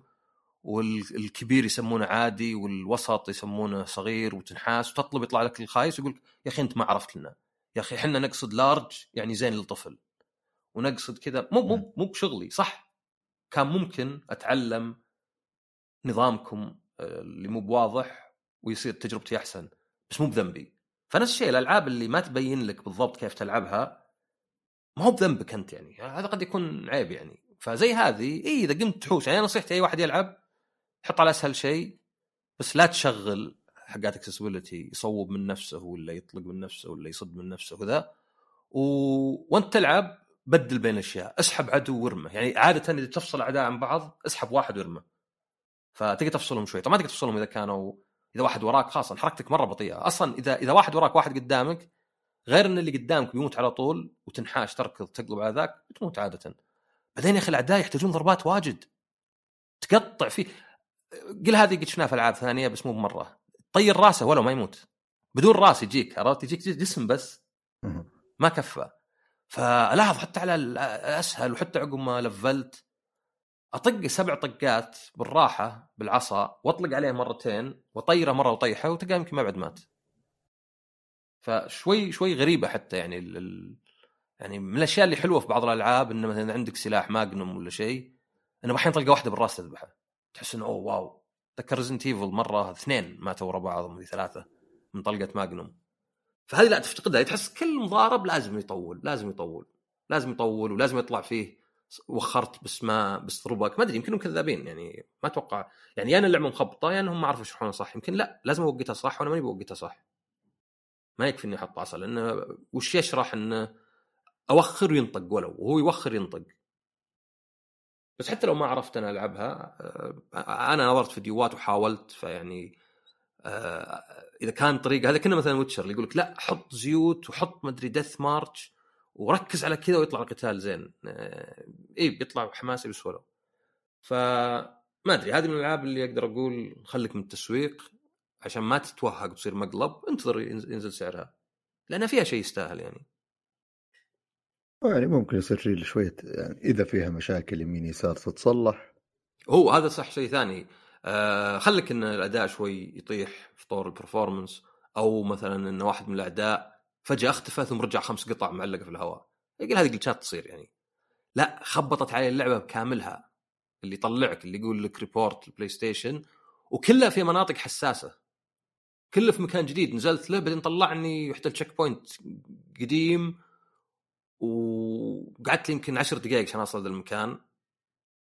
[SPEAKER 2] والكبير يسمونه عادي والوسط يسمونه صغير وتنحاس وتطلب يطلع لك الخايس يقول يا أخي أنت ما عرفت لنا يا أخي إحنا نقصد لارج يعني زين للطفل ونقصد كذا مو مو مو بشغلي صح؟ كان ممكن أتعلم نظامكم آه، اللي مو بواضح ويصير تجربتي أحسن بس مو بذنبي. فنفس الشيء الألعاب اللي ما تبين لك بالضبط كيف تلعبها ما هو بذنبك أنت يعني هذا قد يكون عيب يعني. فزي هذه إي إذا قمت تحوس يعني نصيحتي أي واحد يلعب حط على أسهل شيء بس لا تشغل حقات اكسسبيلتي يصوب من نفسه ولا يطلق من نفسه ولا يصد من نفسه وذا و... وانت تلعب بدل بين الأشياء اسحب عدو وارمه يعني عادة إذا تفصل أعداء عن بعض اسحب واحد وارمه فتقدر تفصلهم شوي. طبعا ما تقدر تفصلهم إذا كانوا إذا واحد وراك خاصه حركتك مرة بطيئة. أصلا إذا إذا واحد وراك واحد قدامك غير إن اللي قدامك بيموت على طول وتنحاش تركض تقلب على ذاك بتموت عادة. بعدين يا أخي الأعداء يحتاجون ضربات واجد. تقطع فيه قل هذه قد شفناها في ألعاب ثانية بس مو بمرة. طير راسه ولو ما يموت. بدون راس يجيك عرفت؟ يجيك جسم بس. ما كفى. فلاحظ حتى على الاسهل وحتى عقب ما لفلت أطق سبع طقات بالراحة بالعصا وأطلق عليه مرتين واطيره مرة وطيحة وتلقاه يمكن ما بعد مات. فشوي شوي غريبة حتى يعني ال... يعني من الأشياء اللي حلوة في بعض الألعاب انه مثلا عندك سلاح ماجنوم ولا شيء إنه أحيانا تلقى واحدة بالراس تذبحه. تحس إنه أوه wow. تذكر Resident Evil مرة اثنين ماتوا ورا بعض ثلاثة من طلقة magnum فهذه لا تفتقدها تحس كل مضارب لازم يطول لازم يطول لازم يطول ولازم يطلع فيه وخرت بس ما بس ما أدري يمكنهم كذابين يعني ما أتوقع. يعني يا أنا اللعبة مخبطة يا انهم ما عرفوا يشرحونها صح. يمكن لا لازم أوقتها صح وأنا ماني بوقتها صح. ما يكفي اني أحط عصا لأنه وش يشرح انه أوخر وينطق ولو وهو يوخر ينطق؟ بس حتى لو ما عرفت أنا ألعبها آه، أنا نظرت فيديوهات وحاولت فيعني آه، إذا كان طريقة هذا كنا مثلا Witcher اللي يقول لك لا حط زيوت وحط مدري death march وركز على كذا ويطلع القتال زين. آه، اي بيطلع حماسي بس ولو فما أدري هذه من الألعاب اللي أقدر أقول خليك من التسويق عشان ما تتوهق وتصير مقلب انتظر ينزل سعرها. لأن فيها شيء يستاهل يعني.
[SPEAKER 1] يعني ممكن يصير شوية يعني إذا فيها مشاكل يمين يسار تتصلح.
[SPEAKER 2] هو هذا صح شيء ثاني. آه خليك إن الأداء شوي يطيح في طور ال performance أو مثلا إن واحد من الاعداء فجأة اختفى ثم رجع خمس قطع معلقه في الهواء. يقول هذه glitch ات تصير يعني. لا خبطت عليه اللعبة بكاملها. اللي يطلعك اللي يقول لك report ال PlayStation وكلها في مناطق حساسة. كله في مكان جديد. نزلت له بعدين طلعني رحت ال checkpoint قديم. وقعدت يمكن عشر دقائق عشان اوصل للمكان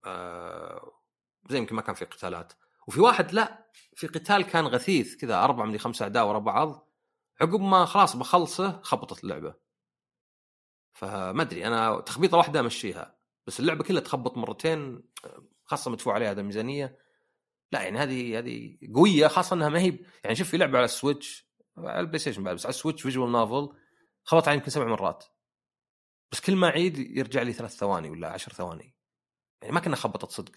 [SPEAKER 2] آه زي يمكن ما كان في قتالات. وفي واحد لا في قتال كان غثيث كذا أربع من خمسة أعداء ورا بعض. عقب ما خلاص بخلصه خبطت اللعبة. فما أدري أنا تخبيطة واحدة أمشيها. بس اللعبة كلها تخبط مرتين خاصة مدفوع عليها هذا الميزانية. لا يعني هذه هذه قوية خاصة إنها ما هي يعني شوف في لعبة على ال Switch على ال PlayStation بعد بس على ال Switch visual novel خبط يمكن سبع مرات. بس كل ما أعيد يرجع لي ثلاث ثواني ولا عشر ثواني. يعني ما كنا خبطت صدق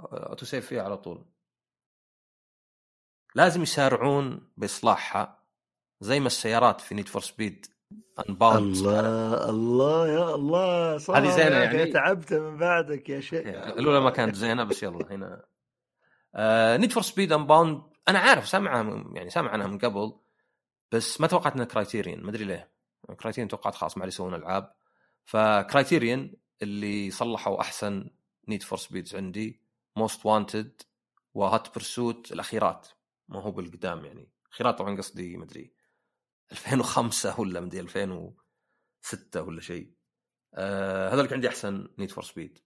[SPEAKER 2] auto save فيها على طول. لازم يسارعون بإصلاحها زي ما السيارات في Need for Speed
[SPEAKER 1] Unbound الله الله يا الله
[SPEAKER 2] صح هذه زينة يعني؟
[SPEAKER 1] تعبت من بعدك يا شيخ.
[SPEAKER 2] الأولى ما كانت زينة بس يلا هنا. Need for Speed Unbound أنا عارف سامعها يعني سامع عنها من قبل بس ما توقعت إنها Criterion ما أدري ليه. Criterion توقعت خلاص ما يسوون ألعاب. ف Criterion اللي صلحوا أحسن Need for Speeds عندي Most Wanted و Hot Pursuit الأخيرات. ما هو بالقدام يعني. اخيرات طبعا قصدي مدري 2005 ولا مدري 2006 ولا شيء. آه هذول عندي أحسن Need for Speed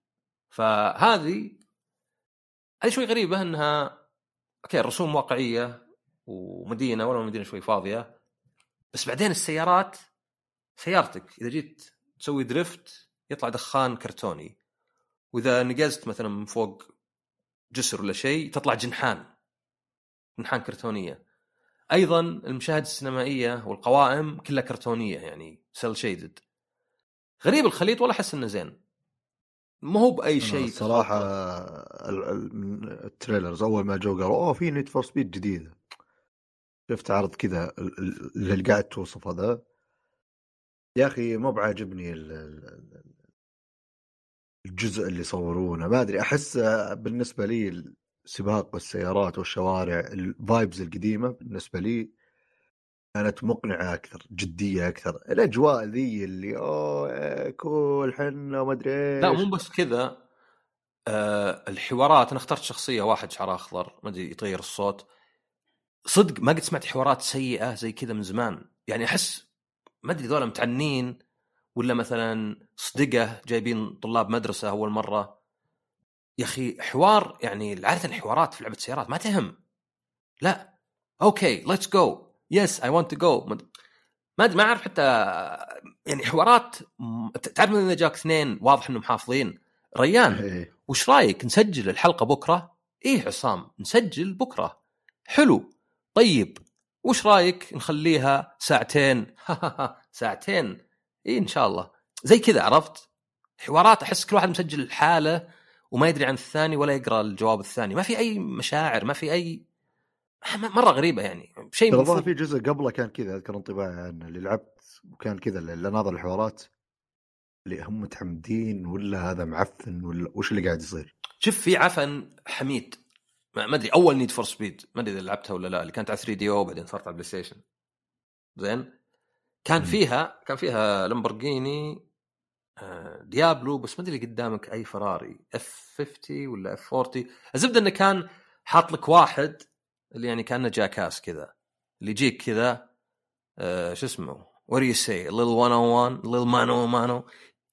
[SPEAKER 2] فهذه هذه شوي غريبة إنها okay الرسوم واقعية ومدينة ولا مدينة شوي فاضية بس بعدين السيارات سيارتك إذا جيت تسوي drift يطلع دخان كرتوني وإذا نقزت مثلا من فوق جسر ولا شيء تطلع جنحان جنحان كرتونية. أيضا المشاهد السينمائية والقوائم كلها كرتونية يعني cel shaded غريب الخليط ولا أحس إنه زين. ما هو بأي شيء
[SPEAKER 1] صراحة ال trailers أول ما جو قالوا أوه في Need for Speed جديدة. شفت عرض كذا اللي قاعد توصف هذا. يا أخي مو بعاجبني الجزء اللي يصورونه. ما أدري أحس بالنسبة لي السباق والسيارات والشوارع ال vibes القديمة بالنسبة لي كانت مقنعة أكثر جدية أكثر. الأجواء ذي اللي أوه كول حنا وما أدري إيش
[SPEAKER 2] لا مو بس كذا. آه الحوارات أنا اخترت شخصية واحد شعره أخضر ما أدري يتغير الصوت. صدق ما قد سمعت حوارات سيئة زي كذا من زمان. يعني أحس ما أدري ذولا متعنين ولا مثلا صدقة جايبين طلاب مدرسة أول مرة. يا أخي حوار يعني عادة الحوارات في لعبة سيارات ما تهم. لا okay let's go yes I want to go ما ما أعرف حتى يعني حوارات تعرف إذا جاك اثنين واضح إنهم حافظين؟ ريان
[SPEAKER 1] إيه.
[SPEAKER 2] وش رأيك نسجل الحلقة بكرة؟ إيه عصام نسجل بكرة. حلو. طيب. وش رايك نخليها ساعتين؟ (laughs) ساعتين. اي إن شاء الله. زي كذا عرفت؟ حوارات أحس كل واحد مسجل الحاله وما يدري عن الثاني ولا يقرأ الجواب الثاني. ما في أي مشاعر ما في أي مرة غريبة يعني. شيء
[SPEAKER 1] مفروض في جزء قبله كان كذا أذكر انطباعي عنه اللي لعبت وكان كذا اللي ناظر الحوارات. اللي هم متعمدين ولا هذا معفن ولا وش اللي قاعد يصير؟
[SPEAKER 2] شوف في عفن حميد. ما أدري أول Need for Speed ما أدري إذا لعبتها ولا لا اللي كانت على 3DO بعدين صارت على PlayStation زين؟ كان فيها كان فيها لامبورجيني آه، Diablo بس ما أدري قدامك أي فراري F 50 ولا F 40 الزبدة إنه كان حاط لك واحد اللي يعني كأنه jackass كذا اللي يجيك كذا آه شو اسمه؟ what you say little 1 on 1 little mano mano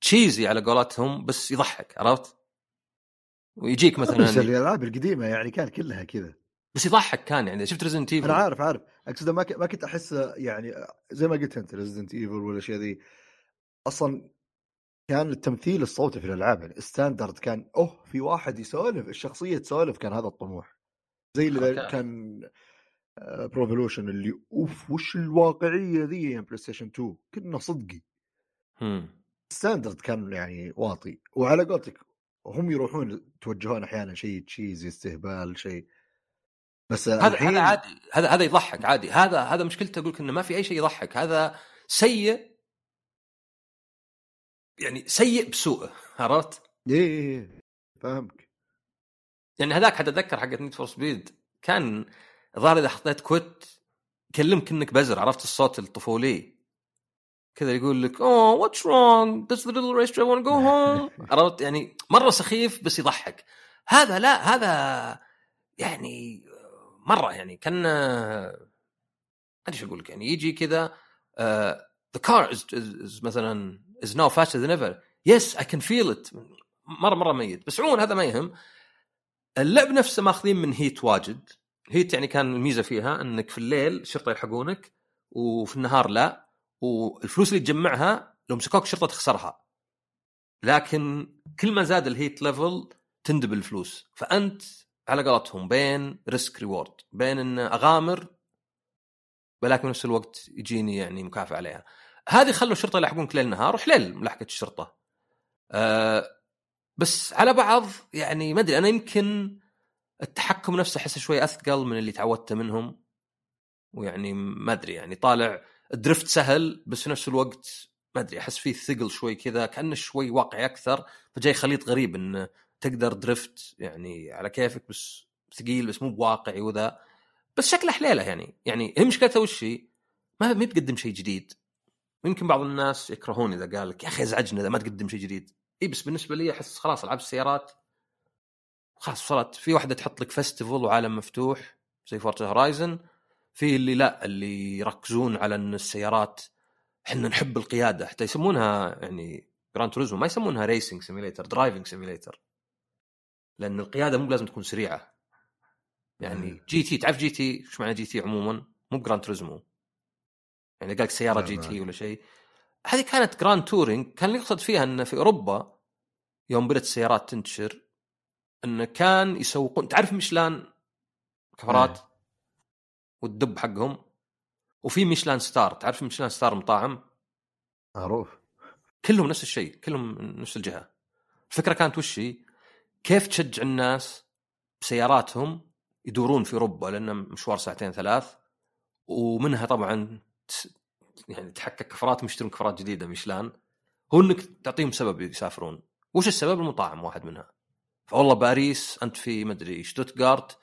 [SPEAKER 2] cheesy على قولتهم بس يضحك عرفت؟ ويجيك مثلا
[SPEAKER 1] بس الألعاب القديمة يعني كان كلها كذا.
[SPEAKER 2] بس يضحك كان يعني شفت Resident Evil
[SPEAKER 1] أنا عارف عارف. أقصد ما ما كنت أحس يعني زي ما قلت أنت Resident Evil والاشياء ذي. أصلا كان التمثيل الصوتي في الألعاب يعني standard كان أوه في واحد يسولف الشخصية تسولف كان هذا الطموح. زي اللي كان. Pro Evolution اللي أوف وش الواقعية ذي يا PlayStation 2 كنا صدقي. standard كان يعني واطي. وعلى قولتك هم يروحون يتوجهون أحيانا شيء cheesy استهبال شيء.
[SPEAKER 2] بس هذا الحين... هذا عادي هذا هذا يضحك عادي. هذا هذا مشكلته أقول لك إنه ما في أي شيء يضحك. هذا سيء يعني سيء بسوءه عرفت؟
[SPEAKER 1] إيه, إيه،, إيه. فاهمك.
[SPEAKER 2] يعني هذاك حتى أتذكر حقت Need for Speed كان الظاهر إذا حطيت كوت يكلمك إنك بزر عرفت الصوت الطفولي؟ كذا يقول لك oh what's wrong little race driver want to go home. (laughs) عرفت؟ يعني مرة سخيف بس يضحك. هذا لا هذا يعني مرة يعني كان ما أدري إيش أقول لك يعني يجي كذا the car is مثلا is now faster than ever. Yes I can feel it. مرة مرة ميت. بس عموما هذا ما يهم. اللعب نفسه ماخذين من Heat واجد. Heat يعني كان الميزة فيها إنك في الليل الشرطه يلحقونك وفي النهار لا. والفلوس اللي تجمعها لو مسكوك الشرطه تخسرها. لكن كل ما زاد ال heat level تندبل الفلوس. فأنت على قولتهم بين risk reward بين إن أغامر ولكن نفس الوقت يجيني يعني مكافأة عليها. هذه خلوا الشرطة يلاحقونك ليل نهار وحليل ملاحقة الشرطة. أه بس على بعض يعني ما أدري أنا يمكن التحكم نفسه أحسه شوي أثقل من اللي تعودت منهم. ويعني ما أدري يعني طالع ال drift سهل بس في نفس الوقت ما أدري أحس فيه ثقل شوي كذا كأنه شوي واقعي أكثر فجاي خليط غريب انه تقدر drift يعني على كيفك بس ثقيل بس مو بواقعي وذا. بس شكله حليلة يعني. يعني هي مشكلته وش هي؟ ما ما بتقدم شيء جديد. يمكن بعض الناس يكرهون إذا قال لك يا أخي ازعجنا إذا ما تقدم شيء جديد. إي بس بالنسبة لي أحس خلاص ألعاب السيارات خلاص وصلت. في واحدة تحط لك festival وعالم مفتوح زي Forza Horizon في اللي لا اللي يركزون على إن السيارات إحنا نحب القيادة حتى يسمونها يعني Gran Turismo ما يسمونها racing simulator driving simulator لأن القيادة مو لازم تكون سريعة. يعني GT تعرف GT؟ إيش معنى GT عموما؟ مو Gran Turismo يعني قال لك سيارة
[SPEAKER 1] GT.
[SPEAKER 2] ولا شيء. هذه كانت grand touring كان اللي يقصد فيها إنه في أوروبا يوم بدأت السيارات تنتشر إنه كان يسوقون تعرف ميشلان كفرات؟
[SPEAKER 1] إيه.
[SPEAKER 2] والدب حقهم. وفي Michelin star تعرف Michelin star مطاعم؟
[SPEAKER 1] معروف.
[SPEAKER 2] كلهم نفس الشيء كلهم نفس الجهة. الفكرة كانت وش هي؟ كيف تشجع الناس بسياراتهم يدورون في أوروبا؟ لأنه مشوار ساعتين ثلاث ومنها طبعا يعني تحقق كفراتهم يشترون كفرات جديدة ميشلان هو إنك تعطيهم سبب يسافرون. وش السبب؟ المطاعم واحد منها. فوالله باريس أنت في مدري شتوتغارت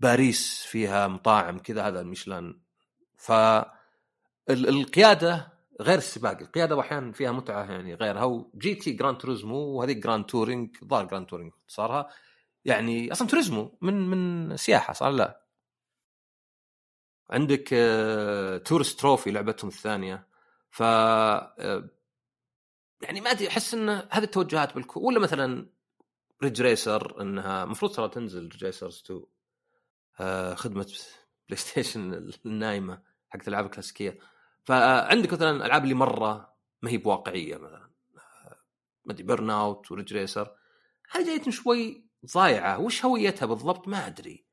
[SPEAKER 2] باريس فيها مطاعم كذا هذا ميشلان ف ال- القيادة غير السباق القيادة أحيانا فيها متعة يعني غيرها. و GT Gran Turismo وهذه grand touring ظهر grand touring اختصارها يعني أصلا turismo من من سياحة صار لا؟ عندك آه، Tourist Trophy لعبتهم الثانية. ف آه، يعني ما أدري أحس إن هذه التوجهات بالكو ولا مثلا Ridge Racer إنها المفروض ترى تنزل Ridge Racers 2 آه، خدمة PlayStation (laughs) النايمة حقت الألعاب الكلاسيكية. فعندك مثلا الالعاب اللي مرة ما هي بواقعية مثلا آه، ما أدري Burnout و Ridge Racer هذه جايتني شوي ضايعة. وش هويتها بالضبط؟ ما أدري.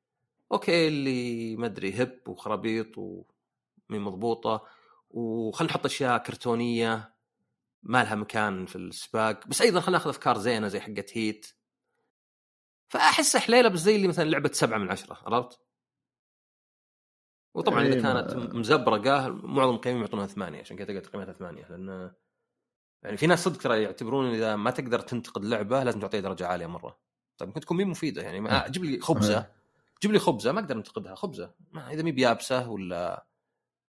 [SPEAKER 2] okay اللي ما أدري هب وخرابيط ومي مضبوطة. وخلينا نحط أشياء كرتونية. ما لها مكان في السباق. بس أيضا خلينا ناخذ أفكار زينة زي حقت هيت فأحس حليلة بس زي اللي مثلا لعبة سبعة من عشرة عرفت؟ وطبعا إذا
[SPEAKER 1] إيه،
[SPEAKER 2] كانت مزبرقه معظم القيمين يعطونها ثمانية عشان كذا تلقى قيمتها ثمانية لأن يعني في ناس صدق ترى يعتبرون إذا ما تقدر تنتقد لعبة لازم تعطيها درجة عالية مرة. طيب ممكن تكون مي مفيدة يعني؟ ما جيب لي خبزة.
[SPEAKER 1] إيه.
[SPEAKER 2] جيب لي خبزة ما أقدر أنتقدها خبزة. ما إذا مي بيابسة ولا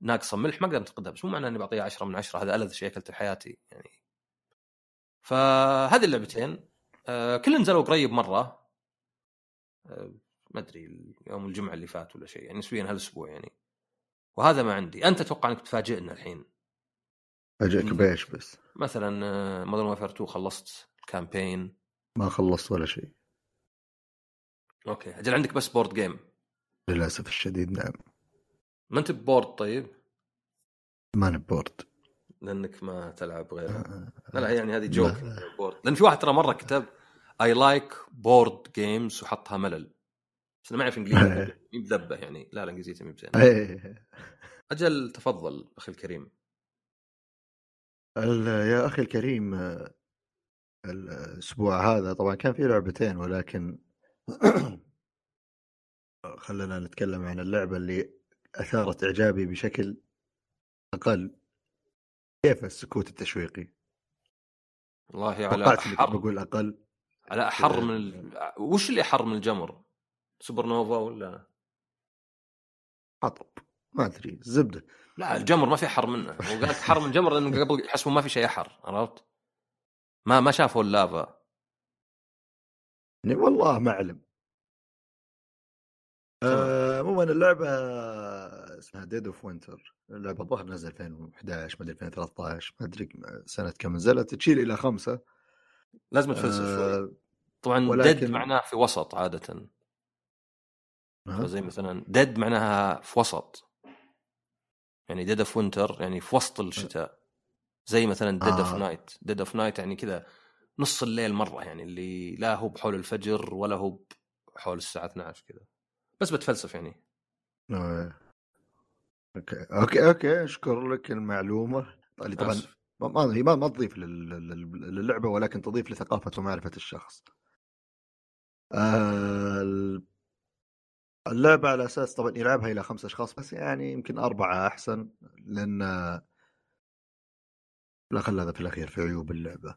[SPEAKER 2] ناقصة ملح ما أقدر أنتقدها بس مو معناه إني بعطيها 10 من 10 هذا ألذ شيء أكلته في حياتي يعني. فهذه اللعبتين آه كلهم نزلوا قريب مرة. ما أدري يوم الجمعة اللي فات ولا شيء يعني نسبيا هالأسبوع يعني. وهذا ما عندي. أنت أتوقع إنك تفاجئنا الحين؟ مم.
[SPEAKER 1] بإيش بس؟
[SPEAKER 2] مثلا Modern Warfare 2 خلصت ال campaign
[SPEAKER 1] ما خلصت ولا شيء.
[SPEAKER 2] okay. أجل عندك بس board game
[SPEAKER 1] للأسف الشديد نعم.
[SPEAKER 2] ما أنت bored طيب؟
[SPEAKER 1] ما أنا bored
[SPEAKER 2] لأنك ما تلعب غيره.
[SPEAKER 1] آه،
[SPEAKER 2] لا لا يعني هذه joke
[SPEAKER 1] لا.
[SPEAKER 2] bored لأن في واحد ترى مرة كتب I like board games وحطها ملل. بس أنا ما أعرف إنجليزي. (laughs) بذبه يعني؟ لا لا إنجليزي مي بزين
[SPEAKER 1] إيه.
[SPEAKER 2] أجل تفضل أخي الكريم.
[SPEAKER 1] ال- يا أخي الكريم الأسبوع هذا طبعا كان في لعبتين ولكن (clears throat) خلينا نتكلم عن اللعبة اللي أثارت إعجابي بشكل أقل. كيف السكوت التشويقي؟
[SPEAKER 2] والله على
[SPEAKER 1] توقعت بقول أقل.
[SPEAKER 2] على احر من ال... وش اللي احر من الجمر؟ سوبر نوفا ولا؟
[SPEAKER 1] حطب ما أدري زبده
[SPEAKER 2] لا الجمر ما في احر منه. هو قال حر من الجمر لأنه (laughs) قبل يحسبون ما في شيء أحر عرفت؟ ما ما شافوا اللافا.
[SPEAKER 1] يعني والله ما
[SPEAKER 2] أعلم.
[SPEAKER 1] آه، عموما اللعبة اسمها Dead of Winter اللعبة الظاهر نزل 2011 ما أدري 2013 ما أدري سنة كم نزلت تشيل إلى خمسة.
[SPEAKER 2] لازم تفلسف شوي
[SPEAKER 1] آه،
[SPEAKER 2] طبعا
[SPEAKER 1] ولكن-
[SPEAKER 2] dead معناه في وسط
[SPEAKER 1] عادة؟
[SPEAKER 2] زي مثلا dead معناها في وسط يعني dead of winter يعني في وسط الشتاء زي مثلا dead of
[SPEAKER 1] آه.
[SPEAKER 2] night dead of night يعني كذا نص الليل مرة يعني اللي لا هو بحول الفجر ولا هو بحول الساعة 12 كذا بس بتفلسف يعني
[SPEAKER 1] آه. okay okay okay أشكر لك المعلومة اللي طبعا. ما هي ما تضيف لل- لل- للعبة ولكن تضيف لثقافة ومعرفة الشخص. آه، ال- اللعبة على أساس طبعا يلعبها إلى خمس أشخاص بس يعني يمكن أربعة أحسن لأن لا خل هذا في الأخير في عيوب اللعبة.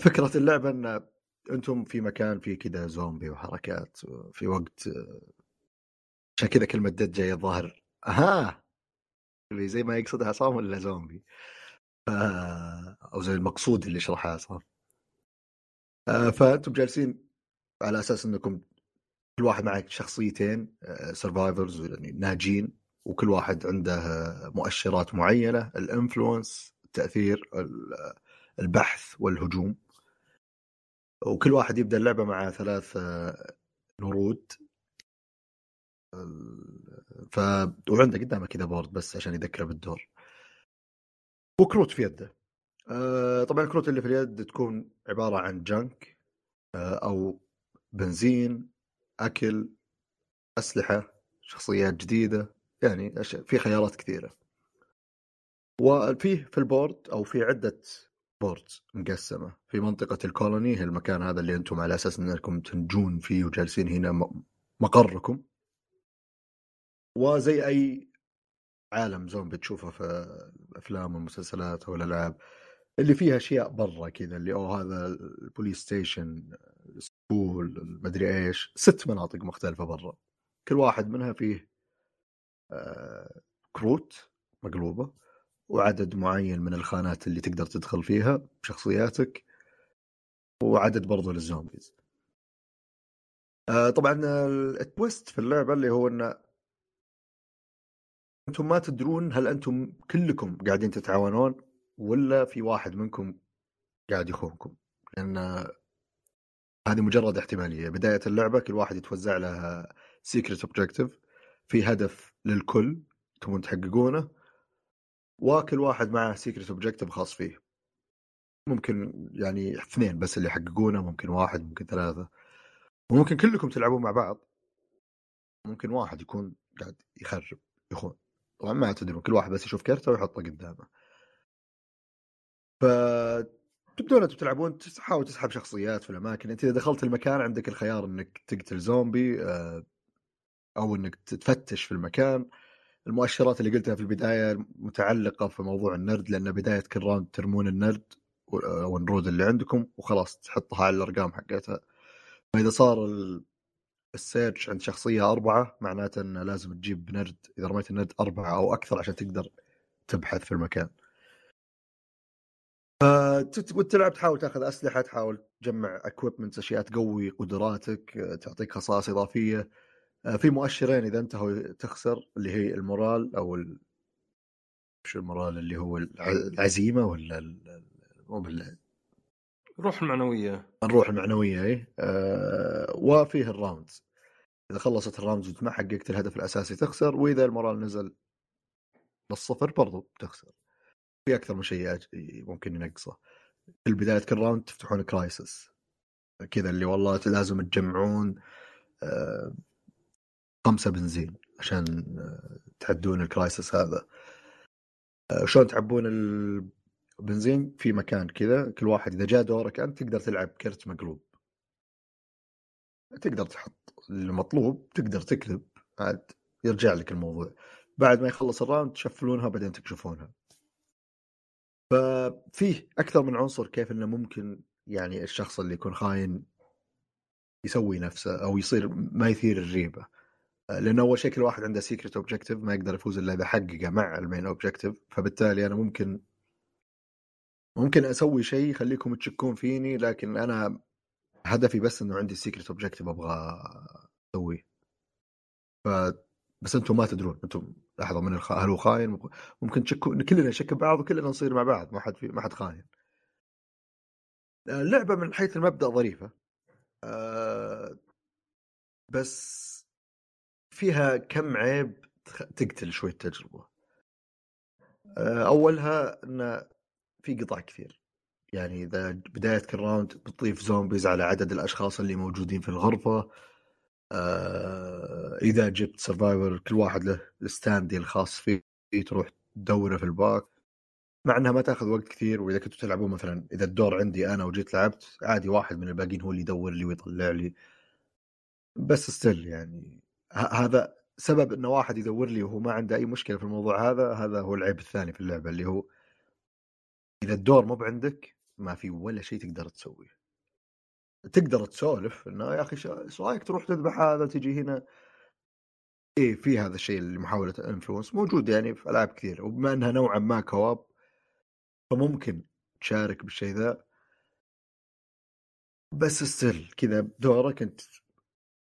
[SPEAKER 1] فكرة اللعبة أن أنتم في مكان في كذا زومبي وحركات في وقت عشان كذا كلمة جاية الظاهر أها زي ما يقصدها عصام ولا زومبي ف... أو زي المقصود اللي شرحها عصام آه، فأنتم جالسين على أساس إنكم كل واحد معك شخصيتين survivors يعني ناجين وكل واحد عنده آه، مؤشرات معينة ال influence التاثير ال- البحث والهجوم. وكل واحد يبدأ اللعبة مع ثلاث آه، نرود. ف وعنده قدامه كذا board بس عشان يذكره بالدور. وكروت في يده. آه، طبعا الكروت اللي في اليد تكون عبارة عن junk آه، أو بنزين أكل أسلحة شخصيات جديدة يعني في خيارات كثيرة. وفيه في ال board أو في عدة boards مقسمة. في منطقة ال colony هي المكان هذا اللي أنتم على أساس أنكم تنجون فيه وجالسين هنا مقركم. وزي أي عالم زومبي تشوفه في الأفلام والمسلسلات والالعاب اللي فيها أشياء برا كذا اللي أو هذا ال police station ال school المدري إيش ست مناطق مختلفة برا. كل واحد منها فيه آه، كروت مقلوبة وعدد معين من الخانات اللي تقدر تدخل فيها بشخصياتك وعدد برضو لل zombies. آه، طبعا ال twist في اللعبة اللي هو ان أنتم ما تدرون هل أنتم كلكم قاعدين تتعاونون ولا في واحد منكم قاعد يخونكم؟ لأن هذه مجرد احتمالية. بداية اللعبة كل واحد يتوزع له secret objective في هدف للكل تبون تحققونه وكل واحد معه secret objective خاص فيه. ممكن يعني اثنين بس اللي يحققونه ممكن واحد ممكن ثلاثة. وممكن كلكم تلعبون مع بعض. ممكن واحد يكون قاعد يخرب يخون. طبعا ما تدرون كل واحد بس يشوف كرته ويحطه قدامه. ف تبدون أنتم تلعبون تحاول تسحب شخصيات في الأماكن. أنت إذا دخلت المكان عندك الخيار إنك تقتل زومبي آه، أو إنك تفتش في المكان. المؤشرات اللي قلتها في البداية متعلقة في موضوع النرد لأن بداية كل round ترمون النرد أو النرود اللي عندكم وخلاص تحطها على الأرقام حقتها. فإذا صار ال- ال search عند شخصية أربعة معناته إنه لازم تجيب نرد إذا رميت النرد أربعة أو أكثر عشان تقدر تبحث في المكان. فتت- وتلعب تحاول تاخذ أسلحة تحاول تجمع equipment أشياء تقوي قدراتك آه، تعطيك خصائص إضافية آه، في مؤشرين إذا انتهوا تخسر اللي هي ال morale أو ال... شو ال morale اللي هو الع- العزيمة ولا ال...
[SPEAKER 2] الروح المعنوية.
[SPEAKER 1] الروح المعنوية اي آه وفيه ال rounds. إذا خلصت ال rounds وما حققت الهدف الأساسي تخسر وإذا ال morale نزل للصفر برضو تخسر في أكثر من شيء ممكن ينقصه. في بدايه كل round تفتحون crisis كذا اللي والله لازم تجمعون آه خمسة بنزين عشان آه تعدون ال crisis هذا. آه شلون تعبون البنزين في مكان كذا كل واحد إذا جاء دورك أنت تقدر تلعب كرت مقلوب. تقدر تحط المطلوب تقدر تكذب عاد يرجع لك الموضوع. بعد ما يخلص الراوند تشفلونها بعدين تكشفونها. ففيه أكثر من عنصر كيف إنه ممكن يعني الشخص اللي يكون خاين يسوي نفسه أو يصير ما يثير الريبة. لأنه أول شيء كل واحد عنده secret objective ما يقدر يفوز إلا إذا حققه مع ال main objective فبالتالي أنا ممكن ممكن أسوي شيء يخليكم تشكون فيني لكن أنا هدفي بس إنه عندي secret objective أبغى أسويه. ف بس أنتم ما تدرون أنتم لحظة من الخ... هل هو خاين؟ ممكن تشكوا كلنا نشك ببعض وكلنا نصير مع بعض ما حد في... ما حد خاين. اللعبه من حيث المبدأ ظريفة. أه... بس فيها كم عيب تقتل شوي التجربه أه... أولها إن في قطع كثير. يعني إذا بداية كل round بتضيف zombies على عدد الأشخاص اللي موجودين في الغرفة آه، إذا جبت survivor كل واحد له ال stand الخاص فيه تروح تدوره في ال bag. مع إنها ما تأخذ وقت كثير وإذا كنتوا تلعبون مثلا إذا الدور عندي أنا وجيت لعبت عادي واحد من الباقيين هو اللي يدور لي ويطلع لي. بس still يعني هذا سبب انه واحد يدور لي وهو ما عنده أي مشكلة في الموضوع هذا هذا هو العيب الثاني في اللعبة اللي هو إذا الدور مو بعندك ما في ولا شيء تقدر تسويه. تقدر تسولف إنه يا أخي إيش رأيك تروح تذبح هذا تجي هنا؟ إيه في هذا الشيء اللي محاولة influence موجود يعني في ألعاب كثيرة وبما إنها نوعا ما co-op فممكن تشارك بالشيء ذا. بس ستيل كذا بدورك أنت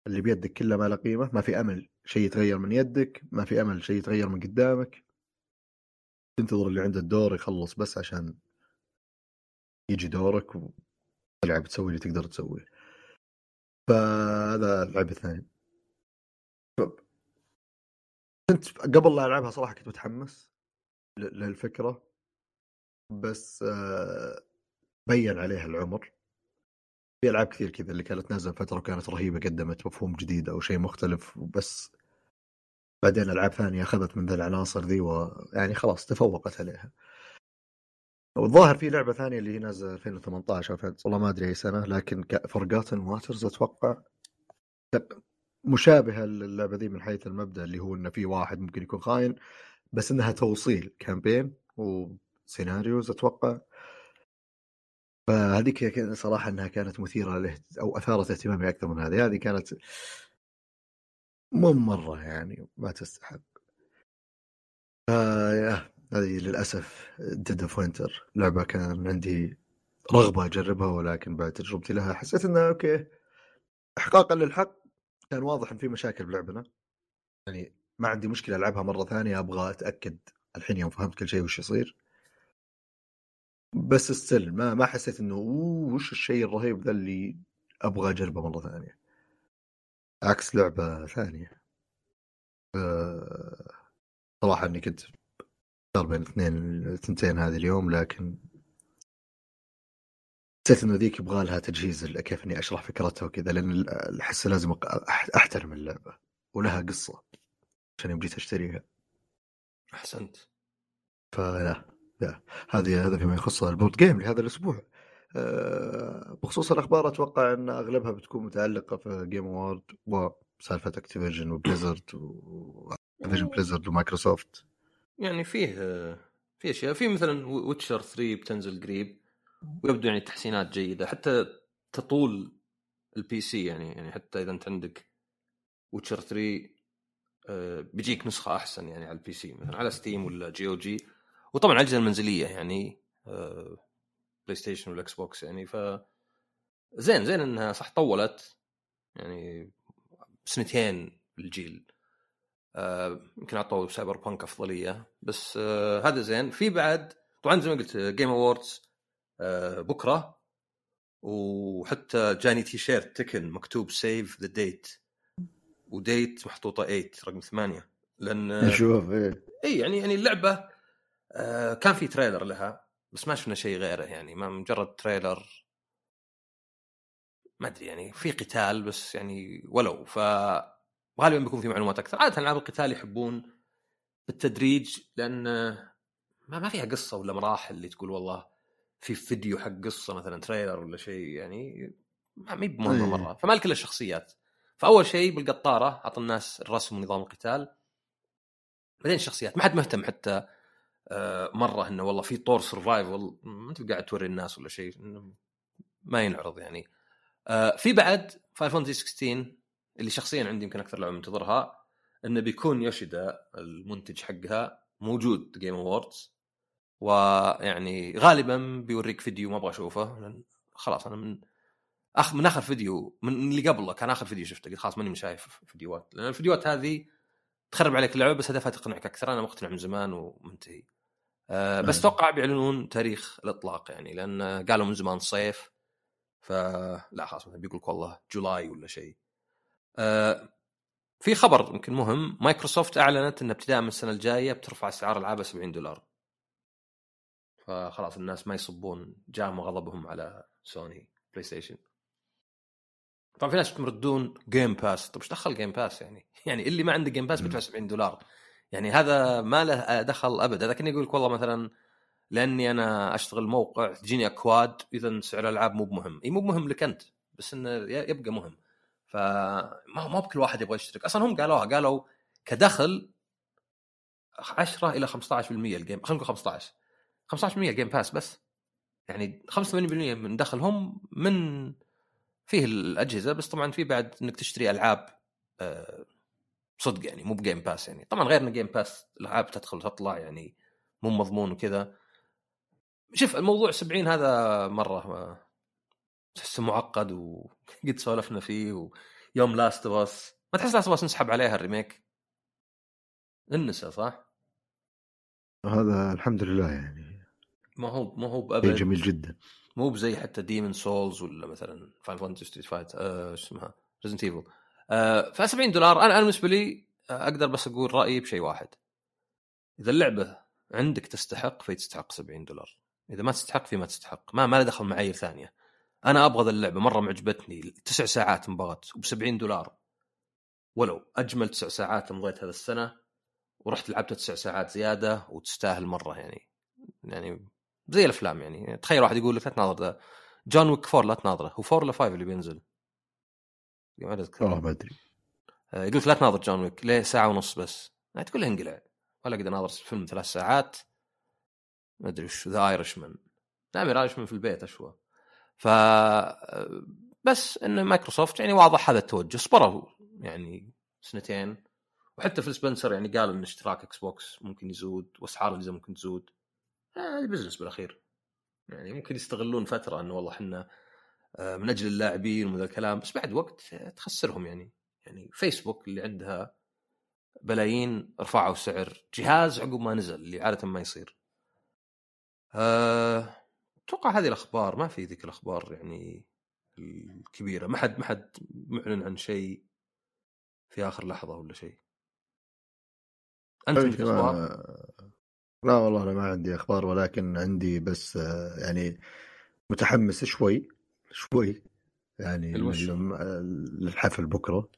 [SPEAKER 1] اللي بيدك كله ما له قيمة ما في أمل شيء يتغير من يدك ما في أمل شيء يتغير من قدامك. تنتظر اللي عنده الدور يخلص بس عشان يجي دورك و... تلعب تسوي اللي تقدر تسويه. فهذا اللعبه الثانية كنت قبل لا ألعبها صراحة كنت متحمس للفكرة. بس آه، بين عليها العمر. في ألعاب كثير كذا اللي كانت نازله فترة وكانت رهيبة قدمت مفهوم جديد أو شيء مختلف بس بعدين ألعاب ثانية أخذت من ذا العناصر ذي ويعني خلاص تفوقت عليها. والظاهر في لعبة ثانية اللي هي نازلة 2018 أو والله ما أدري اي سنة لكن فرقاتن واترز أتوقع. مشابهة للعبة ذي من حيث المبدأ اللي هو إنه في واحد ممكن يكون خاين بس إنها توصيل campaign و scenarios أتوقع. فهذيك صراحة إنها كانت مثيرة له أو أثارت اهتمامي أكثر من هذه. هذه كانت مو مره يعني ما تستحق. آه هذه للأسف Dead of Winter لعبة كان عندي رغبة أجربها ولكن بعد تجربتي لها حسيت انها okay احقاقا للحق كان واضح إن في مشاكل بلعبنا. يعني ما عندي مشكلة ألعبها مرة ثانية أبغى أتأكد الحين يوم فهمت كل شيء وش يصير. بس ستيل ما ما حسيت إنه وش الشيء الرهيب ذا اللي أبغى أجربه مرة ثانية. عكس لعبة ثانية. أه... صراحة إني كنت اختار بين اثنين الثنتين هذه اليوم لكن حسيت إنه ذيك يبغى لها تجهيز كيف إني أشرح فكرتها وكذا لأن أحس لازم أحترم اللعبة ولها قصة عشان يوم جيت أشتريها.
[SPEAKER 2] أحسنت.
[SPEAKER 1] فلا لا. هذه هذا فيما يخص ال board game لهذا الأسبوع. بخصوص الأخبار أتوقع أن أغلبها بتكون متعلقة في Game Award وسالفه Activision و Blizzard و Activision Blizzard و Microsoft
[SPEAKER 2] يعني فيه في أشياء. في مثلا Witcher 3 بتنزل قريب ويبدو يعني تحسينات جيدة. حتى تطول ال PC يعني يعني حتى إذا أنت عندك Witcher 3 آه، بيجيك نسخة أحسن يعني على ال PC مثلا على Steam ولا GOG وطبعا على الأجهزة المنزلية يعني PlayStation وال Xbox يعني ف زين زين إنها صح طولت يعني سنتين الجيل. آه، يمكن أعطوا Cyberpunk أفضلية. بس آه هذا زين. في بعد طبعا زي ما قلت Game Awards آه بكرة. وحتى جاني تي شيرت Tekken مكتوب save the date و date محطوطة 8 رقم 8 لأن
[SPEAKER 1] شوف إيه.
[SPEAKER 2] اي يعني يعني اللعبة آه كان في trailer لها. بس ما شفنا شيء غيره يعني ما مجرد تريلر. ما أدري يعني في قتال بس يعني ولو ف وغالبا بيكون في معلومات أكثر. عادة ألعاب القتال يحبون بالتدريج لأن ما, ما فيها قصة ولا مراحل اللي تقول والله في فيديو حق قصة مثلا trailer ولا شيء يعني ما هي بمهمة إيه. مرة. فما كل الشخصيات. فأول شيء بالقطارة اعطى الناس الرسم ونظام القتال. بعدين الشخصيات ما حد مهتم حتى مرة إنه والله في طور survival ما أنت قاعد توري الناس ولا شيء ما ينعرض يعني. آه، في بعد Final Fantasy 16 اللي شخصيا عندي يمكن أكثر لعبة منتظرها إنه بيكون يوشيدا المنتج حقها موجود Game Awards ويعني غالبا بيوريك فيديو ما أبغى أشوفه خلاص أنا من اخ من آخر فيديو من اللي قبله كان آخر فيديو شفته قلت خلاص ماني شايف فيديوهات لأن الفيديوهات هذه تخرب عليك اللعبة بس هدفها تقنعك أكثر أنا مقتنع من زمان ومنتهي. أه بس أتوقع بيعلنون تاريخ الإطلاق يعني لأن قالوا من زمان صيف فلا خلاص مثلا بيقول لك والله July ولا شيء. أه في خبر يمكن مهم مايكروسوفت أعلنت إن ابتداء من السنة الجاية بترفع أسعار العابها 70 دولار. فخلاص الناس ما يصبون جام غضبهم على Sony PlayStation طبعا في ناس بتردون Game Pass طيب إيش دخل Game Pass يعني؟ (laughs) يعني اللي ما عنده Game Pass بيدفع 70 دولار. يعني هذا ما له دخل ابدا. لكن يقول لك والله مثلا لأني أنا أشتغل موقع تجيني أكواد اذا سعر الألعاب مو بمهم. إي مو بمهم لك أنت بس إنه يبقى مهم. فما ما بكل واحد يبغى يشترك. أصلا هم قالوها قالوا كدخل 10 إلى 15% ال Game خلينا نقول 15 15% Game Pass بس يعني 85% من دخلهم من فيه الأجهزة بس طبعا في بعد إنك تشتري ألعاب آه، صدق يعني مو ب Game Pass يعني. طبعا غير إن Game Pass الألعاب تدخل وتطلع يعني مو مضمون وكذا. شوف الموضوع 70 هذا مرة تحسه معقد وقد سولفنا فيه ويوم لاست اوف ما تحس لاست اوف نسحب عليها الريميك؟ انسى صح؟
[SPEAKER 1] هذا الحمد لله يعني.
[SPEAKER 2] ما هو ما هو بأبد.
[SPEAKER 1] جميل جدا.
[SPEAKER 2] مو بزي حتى ديمن سولز ولا مثلا فاين فانتسي ستريت فايت شو اسمها؟ ريزنت ايفل ف 70 دولار أنا أنا بالنسبة لي آه، أقدر بس أقول رأيي بشيء واحد. إذا اللعبة عندك تستحق في تستحق 70 دولار. إذا ما تستحق في ما تستحق. ما ما له دخل معايير ثانية. أنا أبغى ذا اللعبة مرة معجبتني. تسع ساعات انبسطت وب 70 دولار. ولو أجمل تسع ساعات مضيت هذا السنة ورحت لعبت تسع ساعات زيادة وتستاهل مرة يعني. يعني زي الأفلام يعني. تخيل واحد يقول لك لا تناظر ذا. John Wick 4 لا تناظره. هو 4 ولا 5 اللي بينزل؟ ما اذكر
[SPEAKER 1] والله ما أدري.
[SPEAKER 2] آه، يقول لك لا تناظر John Wick ليه؟ ساعة ونص بس. يعني تقول له انقلع. ولا أقدر أناظر فيلم ثلاث ساعات. ما أدري وش ذا Irishman نعم Irishman في البيت أشوى. ف آه، بس إن مايكروسوفت يعني واضح هذا التوجه. صبروا يعني سنتين. وحتى Phil Spencer يعني قال إن اشتراك Xbox ممكن يزود وأسعار الاجهزه ممكن تزود. هذه business بالأخير. يعني ممكن يستغلون فترة انه والله إحنا آه، من أجل اللاعبين ومن ذا الكلام بس بعد وقت تخسرهم يعني يعني فيسبوك اللي عندها بلايين رفعوا سعر جهاز عقب ما نزل اللي عادة ما يصير. أه... أتوقع هذه الأخبار ما في ذيك الأخبار يعني الكبيرة ما حد ما حد معلن عن شيء في آخر لحظة ولا شيء. أنت عندك
[SPEAKER 1] أخبار؟ لا والله أنا ما عندي أخبار ولكن عندي بس آه، يعني متحمس شوي شوي يعني؟ لل- للحفل بكرة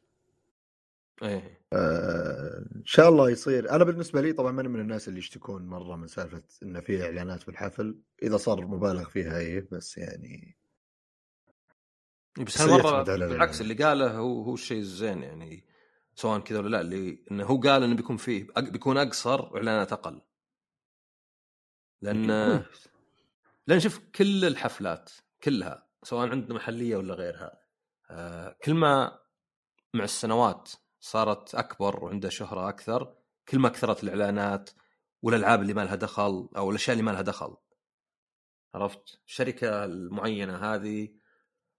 [SPEAKER 2] إيه
[SPEAKER 1] آه، إن شاء الله يصير أنا بالنسبة لي طبعا ماني من الناس اللي يشتكون مرة من سالفة انه في إعلانات في الحفل إذا صار مبالغ فيها إيه بس يعني
[SPEAKER 2] إيه، بس هالمره بالعكس
[SPEAKER 1] ال-
[SPEAKER 2] اللي قاله هو هو الشيء الزين يعني سواء كذا ولا لا اللي إنه هو قال إنه بيكون فيه بيكون أقصر واعلانات أقل لأن
[SPEAKER 1] كويس.
[SPEAKER 2] لأن شوف كل الحفلات كلها سواء عندنا محلية ولا غيرها. آه، كل ما مع السنوات صارت أكبر وعندها شهرة أكثر كل ما كثرت الإعلانات والألعاب اللي ما لها دخل أو الأشياء اللي ما لها دخل. عرفت؟ الشركة المعينة هذه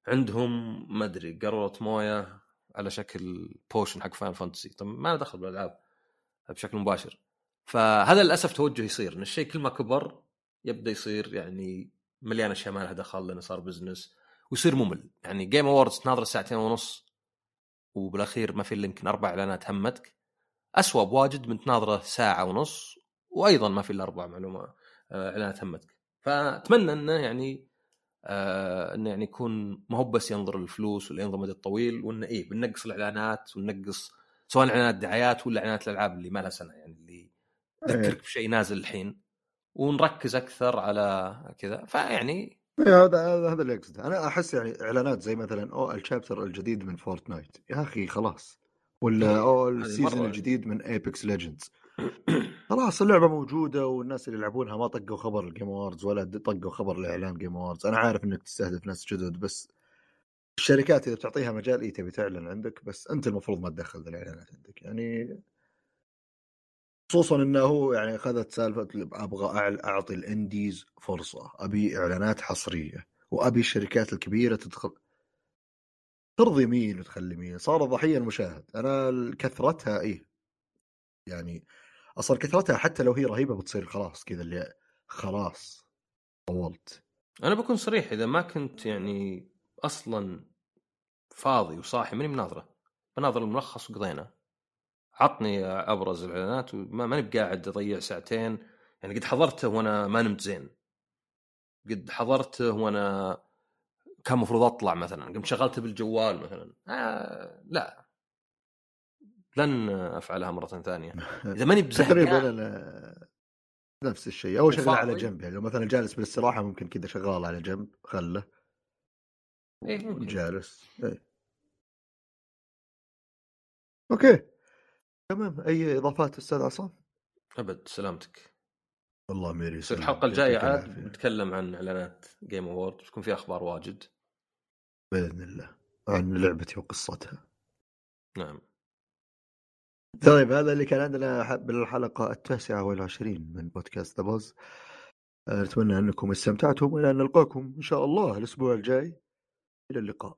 [SPEAKER 2] عندهم ما أدري قاروره موية على شكل potion حق Final Fantasy طب ما له دخل بالألعاب بشكل مباشر. فهذا للأسف توجه يصير. إن الشيء كل ما كبر يبدأ يصير يعني مليان أشياء ما لها دخل لأنه صار business ويصير ممل. يعني Game Awards تناظر ساعتين ونص وبالأخير ما في إلا يمكن أربع إعلانات همتك. اسوء بواجد من تناظره ساعة ونص وأيضا ما في إلا أربع معلومات آه، إعلانات همتك. فأتمنى إنه يعني آه إنه يعني يكون ما هو بس ينظر للفلوس ولا ينظر مدى الطويل وإنه إيه بنقص الإعلانات ونقص سواء إعلانات دعايات ولا إعلانات الألعاب اللي ما لها سنة يعني اللي تذكرك بشيء نازل الحين. ونركز أكثر على كذا. فيعني
[SPEAKER 1] إيه، هذا هذا هذا اللي أقصده. أنا أحس يعني إعلانات زي مثلا أو ال chapter الجديد من Fortnite. يا أخي خلاص. ولا
[SPEAKER 2] إيه، أو
[SPEAKER 1] ال
[SPEAKER 2] season
[SPEAKER 1] الجديد من Apex Legends خلاص اللعبة موجودة والناس اللي يلعبونها ما طقوا خبر ال Game Awards ولا طقوا خبر الاعلان Game Awards أنا عارف إنك تستهدف ناس جدد بس الشركات إذا بتعطيها مجال اي تبي تعلن عندك بس أنت المفروض ما تدخل الإعلانات عندك. يعني خصوصا إنه هو يعني أخذت سالفة أبغى أعطي الإنديز فرصة أبي إعلانات حصرية وأبي الشركات الكبيرة تدخل ترضي مين وتخلي مين؟ صار ضحيه المشاهد. أنا كثرتها إيه يعني أصلا كثرتها حتى لو هي رهيبة بتصير خلاص كذا اللي خلاص طولت.
[SPEAKER 2] أنا بكون صريح إذا ما كنت يعني أصلا فاضي وصاحي ماني مناظره بناظر الملخص وقضينا. عطني أبرز الإعلانات ماني بقاعد أضيع ساعتين. يعني قد حضرته وأنا ما نمت زين. قد حضرته وأنا كان المفروض أطلع مثلا. قمت شغلته بالجوال مثلا. آه لا. لن أفعلها مرة ثانية. (laughs) إذا ماني
[SPEAKER 1] تقريبا
[SPEAKER 2] بزهقان
[SPEAKER 1] أنا نفس الشيء. أو شغلة على. جنب يعني. لو مثلا جالس بالاستراحة ممكن كذا شغال على جنب. خله.
[SPEAKER 2] إيه ممكن.
[SPEAKER 1] جالس إيه. okay. تمام أي إضافات أستاذ عصام؟
[SPEAKER 2] أبد سلامتك
[SPEAKER 1] الله ميري يسلمك.
[SPEAKER 2] الحلقة
[SPEAKER 1] الجاية
[SPEAKER 2] عاد. نتكلم عن إعلانات Game Award بتكون فيها أخبار واجد
[SPEAKER 1] بإذن الله عن لعبتي وقصتها
[SPEAKER 2] نعم
[SPEAKER 1] طيب هذا اللي كان عندنا بالحلقة التاسعة والعشرين من بودكاست ذا باز نتمنى أنكم استمتعتم وإلى أن نلقاكم إن شاء الله الأسبوع الجاي إلى اللقاء